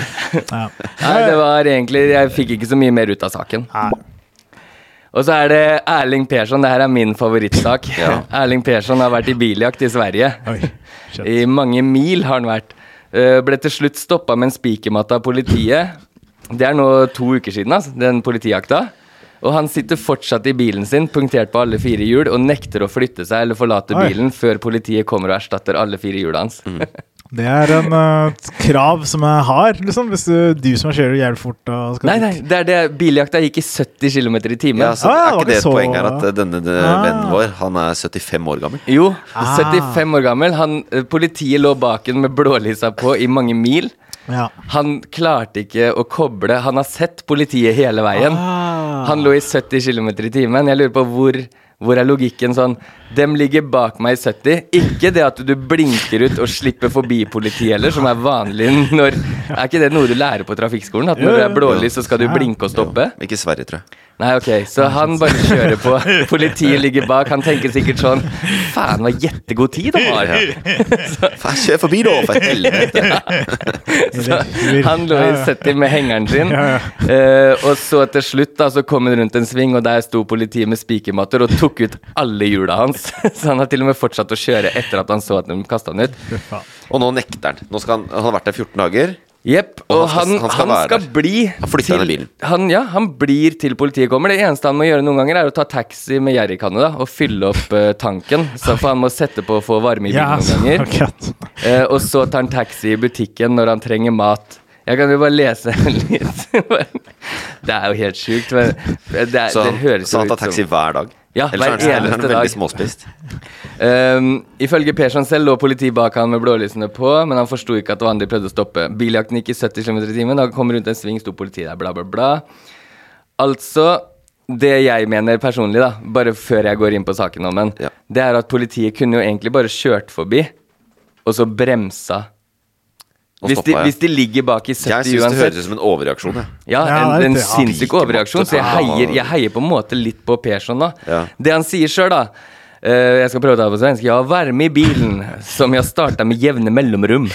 Nei, det var egentlig Jeg fikk ikke så mye mer ut av saken. Nei. Og så er det Erling Persson. Det her er min favorittsak. Ja. *laughs* Erling Persson har vært i biljakt i Sverige. Oi. I mange mil har han vært. Eh, ble til slutt stoppa med en spikermatte av politiet. Det er nå to uker siden, altså, den politijakta. Og han sitter fortsatt i bilen sin, punktert på alle fire hjul, og nekter å flytte seg eller forlate Oi. bilen før politiet kommer og erstatter alle fire hjula hans. *laughs* Det er en uh, krav som jeg har, liksom, hvis du, du som kjører jævlig fort og skal nei, nei, det er det. Biljakta gikk i 70 km i timen. Ja, så Ah, er ikke det et så- poeng her at eh, denne denne Ah. vennen vår, han er 75 år gammel? Jo, Ah. 75 år gammel. Han, eh, politiet lå bak ham med blålysa på i mange mil. Ja. Han klarte ikke å koble Han har sett politiet hele veien. Ah. Han lå i 70 km i timen. Jeg lurer på hvor, hvor er logikken sånn Dem ligger bak meg i 70. Ikke det at du blinker ut og slipper forbi politiet heller, som er vanlig når Er ikke det noe du lærer på trafikkskolen? At når det er blålys, så skal du blinke og stoppe? Ikke Sverre, tror jeg. Nei, ok, så han bare kjører på. Politiet ligger bak. Han tenker sikkert sånn Faen, hva jettegod tid han har. Faen, Kjør forbi, da, for helvete! Ja. *laughs* han lå i 70 med hengeren sin. Eh, og så til slutt da, så kom han rundt en sving, og der sto politiet med spikermatter og tok ut alle hjula hans. *laughs* Så han har til og med fortsatt å kjøre etter at han så at de kasta han ut. Og nå nekter han. Nå skal han, han har vært der 14 dager. Jepp. Og Og han han, skal- han skal han skal bli bilen. Han, ja, han blir til politiet kommer. Det eneste han må gjøre noen ganger, er å ta taxi med jerrykanne og fylle opp uh, tanken. Så for han må sette på å få varme i bilen yes, noen *laughs* ganger. Eh, og så tar han taxi i butikken når han trenger mat. Jeg kan jo bare lese *laughs* litt. det er jo helt sjukt. Men det, er, Så det høres så han tar taxi hver dag. Ja, Ellers er han- hver ellers er han veldig småspist. Um, *laughs* ifølge Persson selv lå politiet bak han med blålysene på, men han forsto ikke at det var han de prøvde å stoppe. Biljakten gikk i 70 km i timen, da han kom rundt en sving, sto politiet der, bla, bla, bla. Altså, det jeg mener personlig, da, bare før jeg går inn på saken om den, Ja. det er at politiet kunne jo egentlig bare kjørt forbi, og så bremsa. Hvis de, hvis de ligger bak i 70 Jeg syns det høres ut som en overreaksjon. Ja, Ja, en, det en. Ja, sinnssyk overreaksjon. Så jeg heier, jeg heier på en måte litt på Persson da. Ja. Det han sier sjøl, da Uh, Jeg skal prøve å ta det på svensk. Jeg har varme i bilen, som jeg starta med jevne mellomrom.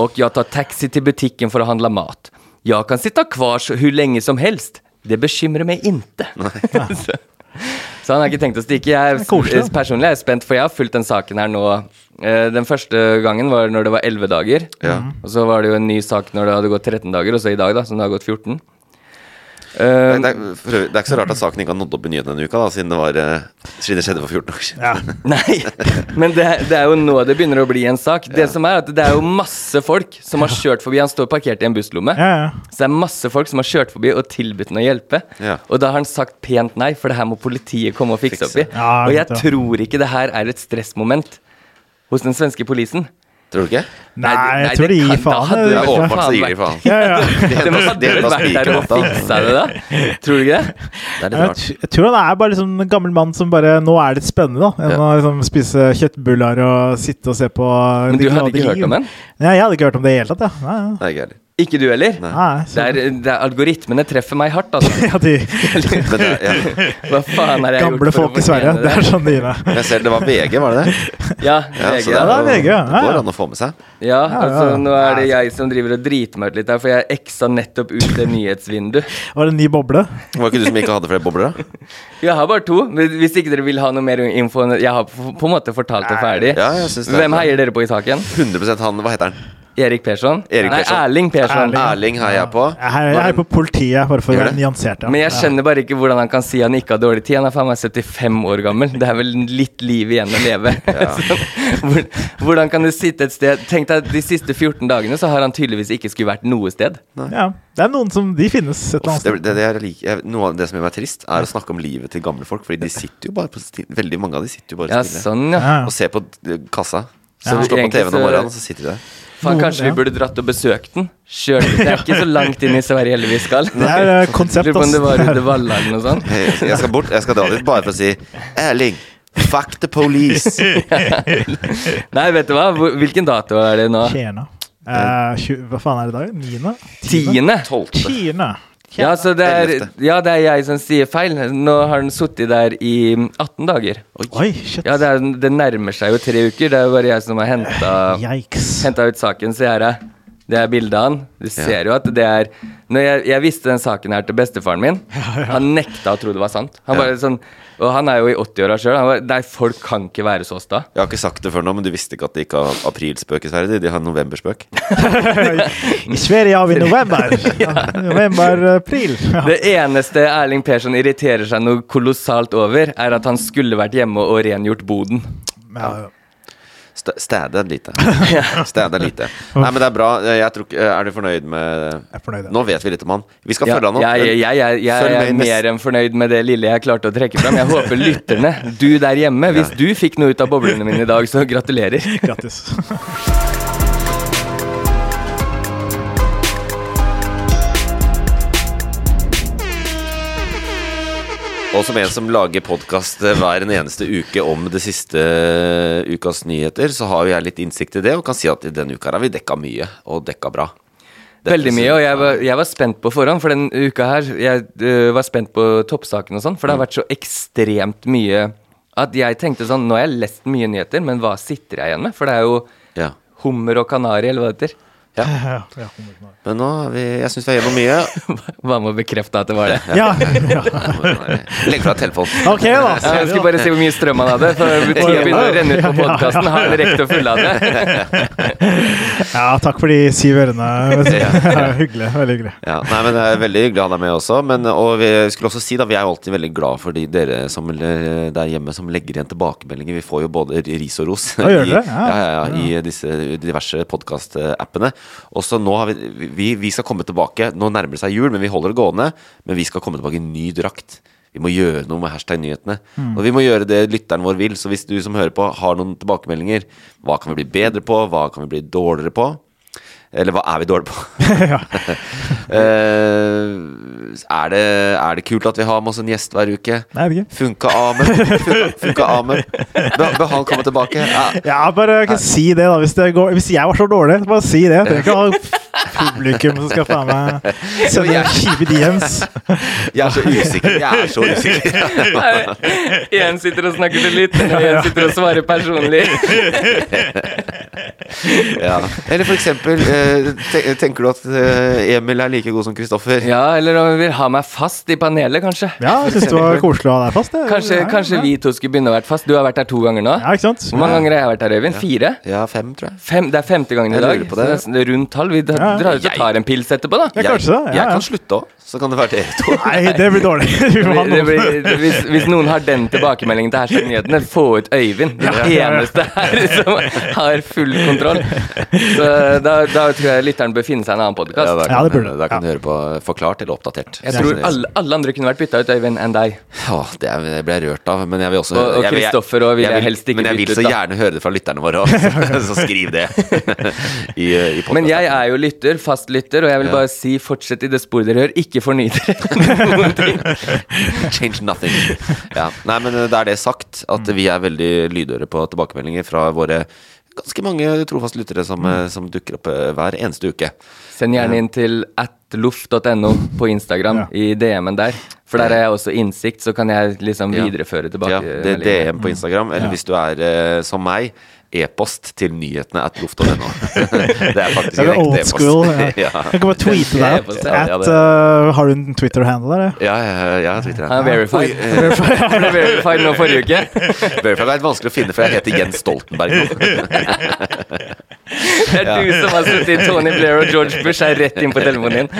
Og jeg tar taxi til butikken for å handle mat. Jeg kan sitte kvar så hvor lenge som helst. Det bekymrer meg inte. *laughs* så, han har ikke tenkt å stikke. Jeg er er, personlig er jeg spent, for jeg har fulgt den saken her nå. Eh, Den første gangen var når det var 11 dager. Ja. Og så var det jo en ny sak når det hadde gått 13 dager, og så i dag, da, som det har gått 14. Det, er- det, er, det er ikke så rart at saken ikke har nådd opp i nyhetene denne uka, da, siden det var eh, Siden det skjedde for 14 år siden. *laughs* Nei, men det, det er jo nå det begynner å bli en sak. Det som er at det er jo masse folk som har kjørt forbi. Han står parkert i en busslomme. Ja, ja. Så det er masse folk som har kjørt forbi og tilbudt ham å hjelpe. Ja. Og da har han sagt pent nei, for det her må politiet komme og fikse opp i. Ja, og jeg tror ikke det her er et stressmoment hos den svenske polisen. Tror du ikke? Nei, nei jeg tror det de gir faen. da hadde det. Åpenbart så gir de faen. Ja, ja. *laughs* det hadde det må var vært der og fiksa det, da? Tror du ikke det? Det er litt Jeg, rart. jeg tror han er bare liksom en gammel mann som bare Nå er det spennende, da. Enn Ja. å liksom spise kjøttbuller og sitte og se på Men du hadde ikke hørt om den? Nei, jeg hadde ikke hørt om det i det hele tatt, ja. Nei, ja. Nei, ikke du heller? Nei, Det er, det er, algoritmene treffer meg hardt, altså. *laughs* ja, de det, ja. *laughs* Hva faen har jeg gamle gjort folk i Sverige. Det er sånn de er. Jeg ser det var VG, var det det? *laughs* Ja, Ja, VG, så det, ja. det er VG, ja. det går an å få med seg. Ja, altså nå er det jeg som driver og driter meg ut litt her, for jeg eksa nettopp ut det nyhetsvinduet. Var det en ny boble? Var det ikke du som ikke hadde flere bobler, da? Jeg har bare to. Hvis ikke dere vil ha noe mer info Jeg har på en måte fortalt det ferdig. Ja, jeg synes det Hvem heier dere på i saken? 100 han, hva heter han? Erik Persson? Erik Nei, Persson. Erling Persson. Erling. Erling heier jeg på. Jeg er, jeg er på politiet, bare for å være nyansert. Ja. Men jeg skjønner bare ikke hvordan han kan si han ikke har dårlig tid. Han er faen meg 75 år gammel. Det er vel litt liv igjen å leve. *laughs* Så, hvordan kan du sitte et sted Tenk deg de siste 14 dagene så har han tydeligvis ikke skulle vært noe sted. Ja, det er noen som De finnes et eller annet Det, sted. det, det, like, jeg, noe av det som gjør meg trist, er å snakke om livet til gamle folk. Fordi de sitter jo bare på sti- Veldig mange av de sitter jo bare Ja, stille sånn, ja. Ja, og ser på kassa. Så Ja. du står på TV-en om morgenen, og så sitter de der. Faen, kanskje vi burde dratt og besøkt den? Kjør, Det er ikke så langt inn i Sverige heller vi skal. Det er konsept, ass. det var. Uddevalla eller noe sånt. Jeg, jeg skal bort, jeg skal dra dit bare for å si Erling, fuck the police. *laughs* Nei, vet du hva? Hvilken dato er det nå? Tjena. Uh, hva faen er det i dag? Niende? Tiende? Tiende. Ja, så det er, ja, det er jeg som sier feil. Nå har den sittet der i 18 dager. Oi, shit. Ja, det, er, det nærmer seg jo tre uker. Det er jo bare jeg som har henta ut saken, så er det er bildet av han. Du ser jo at det er Når jeg, jeg visste den saken her til bestefaren min, *laughs* han nekta å tro det var sant. Han Ja. bare sånn Og han er jo i 80-åra sjøl. Nei, folk kan ikke være så sta. Jeg har ikke sagt det før nå, men du visste ikke at de ikke har aprilspøk i Sverige? De har novemberspøk. *laughs* I Sverige har vi november. *laughs* Ja, november, april. Ja. Det eneste Erling Persson irriterer seg noe kolossalt over, er at han skulle vært hjemme og rengjort boden. Ja, St- Stæde lite. *laughs* Stæde lite. Nei, men det er bra. Jeg tror ikke Er du fornøyd med Jeg er fornøyd. ja. Nå vet vi litt om han. Vi skal Ja, følge han opp. jeg, jeg, jeg, jeg, jeg med er i mer enn fornøyd med det lille jeg klarte å trekke fram. Jeg håper lytterne, du der hjemme, hvis du fikk noe ut av boblene mine i dag, så gratulerer. Grattis. *laughs* Og som en som lager podkast hver en eneste uke om det siste eh, ukas nyheter, så har jo jeg litt innsikt i det, og kan si at i denne uka har vi dekka mye, og dekka bra. Dette Veldig mye, og jeg var, jeg var spent på forhånd, for den uka her Jeg uh, var spent på toppsaken og sånn, for det har vært så ekstremt mye at jeg tenkte sånn Nå har jeg lest mye nyheter, men hva sitter jeg igjen med? For det er jo Ja. hummer og kanari, eller hva det heter. Ja, Men nå er vi Jeg syns vi er gjennom mye. *laughs* Bare med å bekrefte at det var det? ja, ja. *laughs* Legg fra telefonen. Ok, da. Ja, jeg skulle bare se hvor mye strøm han hadde, for tida begynner å renne ut på podkasten. Har han rekt å fulle av det? *laughs* Ja, takk for de syv ørene. Hyggelig. Veldig hyggelig. Ja, nei, men Det er veldig hyggelig å ha deg med også. Men, og vi skulle også si da, vi er jo alltid veldig glad for de dere som der hjemme som legger igjen tilbakemeldinger. Vi får jo både ris og ros i. Ja. ja, ja, ja, i disse diverse podkast-appene. Og så nå har vi, vi Vi skal komme tilbake. Nå nærmer det seg jul, men vi holder det gående. Men vi skal komme tilbake i ny drakt. Vi må gjøre noe med hashtag-nyhetene. Mm. Og vi må gjøre det lytteren vår vil. Så hvis du som hører på har noen tilbakemeldinger, hva kan vi bli bedre på? Hva kan vi bli dårligere på? Eller hva er vi dårlige på? *laughs* uh, *laughs* er, det, er det kult at vi har med oss en gjest hver uke? Nei, jeg vet ikke. Funka Amen. Funka, funka amen. Bør, be han komme tilbake? Ja. Ja, bare ikke si det, da. Hvis, det går, hvis jeg var så dårlig, bare si det. Jeg trenger ikke ha publikum som skal faen meg *laughs* sende kjipe DMs. *laughs* Jeg er så usikker. Jeg er så usikker. *laughs* Én sitter og snakker til lytterne, og én sitter og svarer personlig. Ja. Eller for eksempel, eh, tenker du at eh, Emil er like god som Kristoffer? Ja, eller om vi vil ha meg fast i panelet, kanskje. Ja, jeg syns det var koselig å ha deg fast. Det. Kanskje, Ja, kanskje ja. vi to skulle begynne å være fast. Du har vært her to ganger nå. Ja, ikke sant? Hvor mange ganger har jeg vært her, Øyvind? Fire? Ja, fem, tror jeg. Fem, det er femte gangen i dag. det. det er rundt tall. Vi drar ut og tar en pils etterpå, da. Jeg, jeg, Jeg kan slutte òg. Så kan det være dere to. *laughs* Nei, det blir dårlig. *laughs* Det blir, hvis, hvis noen har den tilbakemeldingen til Hashtag nyhetene, få ut Øyvind. Den eneste her *laughs* som har full kontroll. Så da, da tror jeg lytteren bør finne seg en annen podkast. Ja, da Ja, kan, det burde da kan du høre på Forklart eller Oppdatert. jeg tror alle, alle andre kunne vært bytta ut, Øyvind, enn deg. Ja, det er- det ble jeg rørt av, men jeg vil også Og- Kristoffer og vil jeg helst ikke Men jeg vil så gjerne høre det fra lytterne våre òg, så skriv det i, i podcasten. Men jeg er jo lytter, fast lytter, og jeg vil bare si fortsett i det sporet dere gjør. Ikke forny dere *laughs* noen ting. Change nothing. Ja. Nei, men det da er det sagt at vi er veldig lydhøre på tilbakemeldinger fra våre ganske mange trofaste lyttere som, eh, som dukker opp eh, hver eneste uke. Send gjerne inn til atloff.no på Instagram, i DM-en der. For der har jeg også innsikt, så kan jeg liksom videreføre tilbake. Ja, det er DM på Instagram, eller hvis du er eh, som meg, e-post til nyhetene at loft.no. *laughs* det er faktisk Det en er ekte e-post. *laughs* Ja. Jeg kan bare tweete deg *laughs* at, ja, uh, Har du en Twitter-handle der? Ja, ja, ja, Twitter-handle. er verified. Verified nå forrige uke. Verified er litt vanskelig å finne, for jeg heter Jens Stoltenberg nå. Det er du som har sittet i Tony Blair og George Bush er rett inn på telefonen din.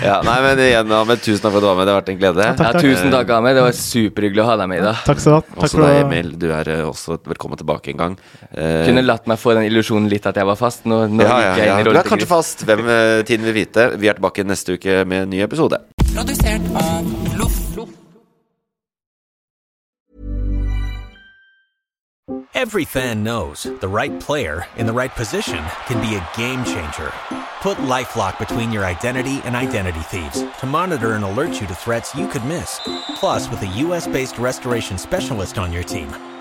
ja, nei, men igjen, Ahmed, tusen takk for at du var med. Det har vært en glede. Ja, tusen takk, Ahmed. Det var superhyggelig å ha deg med i dag. Takk skal du ha. Også deg. Emil. Du er eh, også velkommen tilbake en gang. Eh, Kunne latt meg få den illusjonen litt at jeg var fast. Nå, nå ja, ja, ja. jeg inn i Du er kanskje fast. Hvem eh, tiden vil vite. Vi er tilbake neste uke med en ny episode. Produsert av Loff. Every fan knows the right player in the right position can be a game changer. Put LifeLock between your identity and identity thieves to monitor and alert you to threats you could miss. Plus, with a US-based restoration specialist on your team,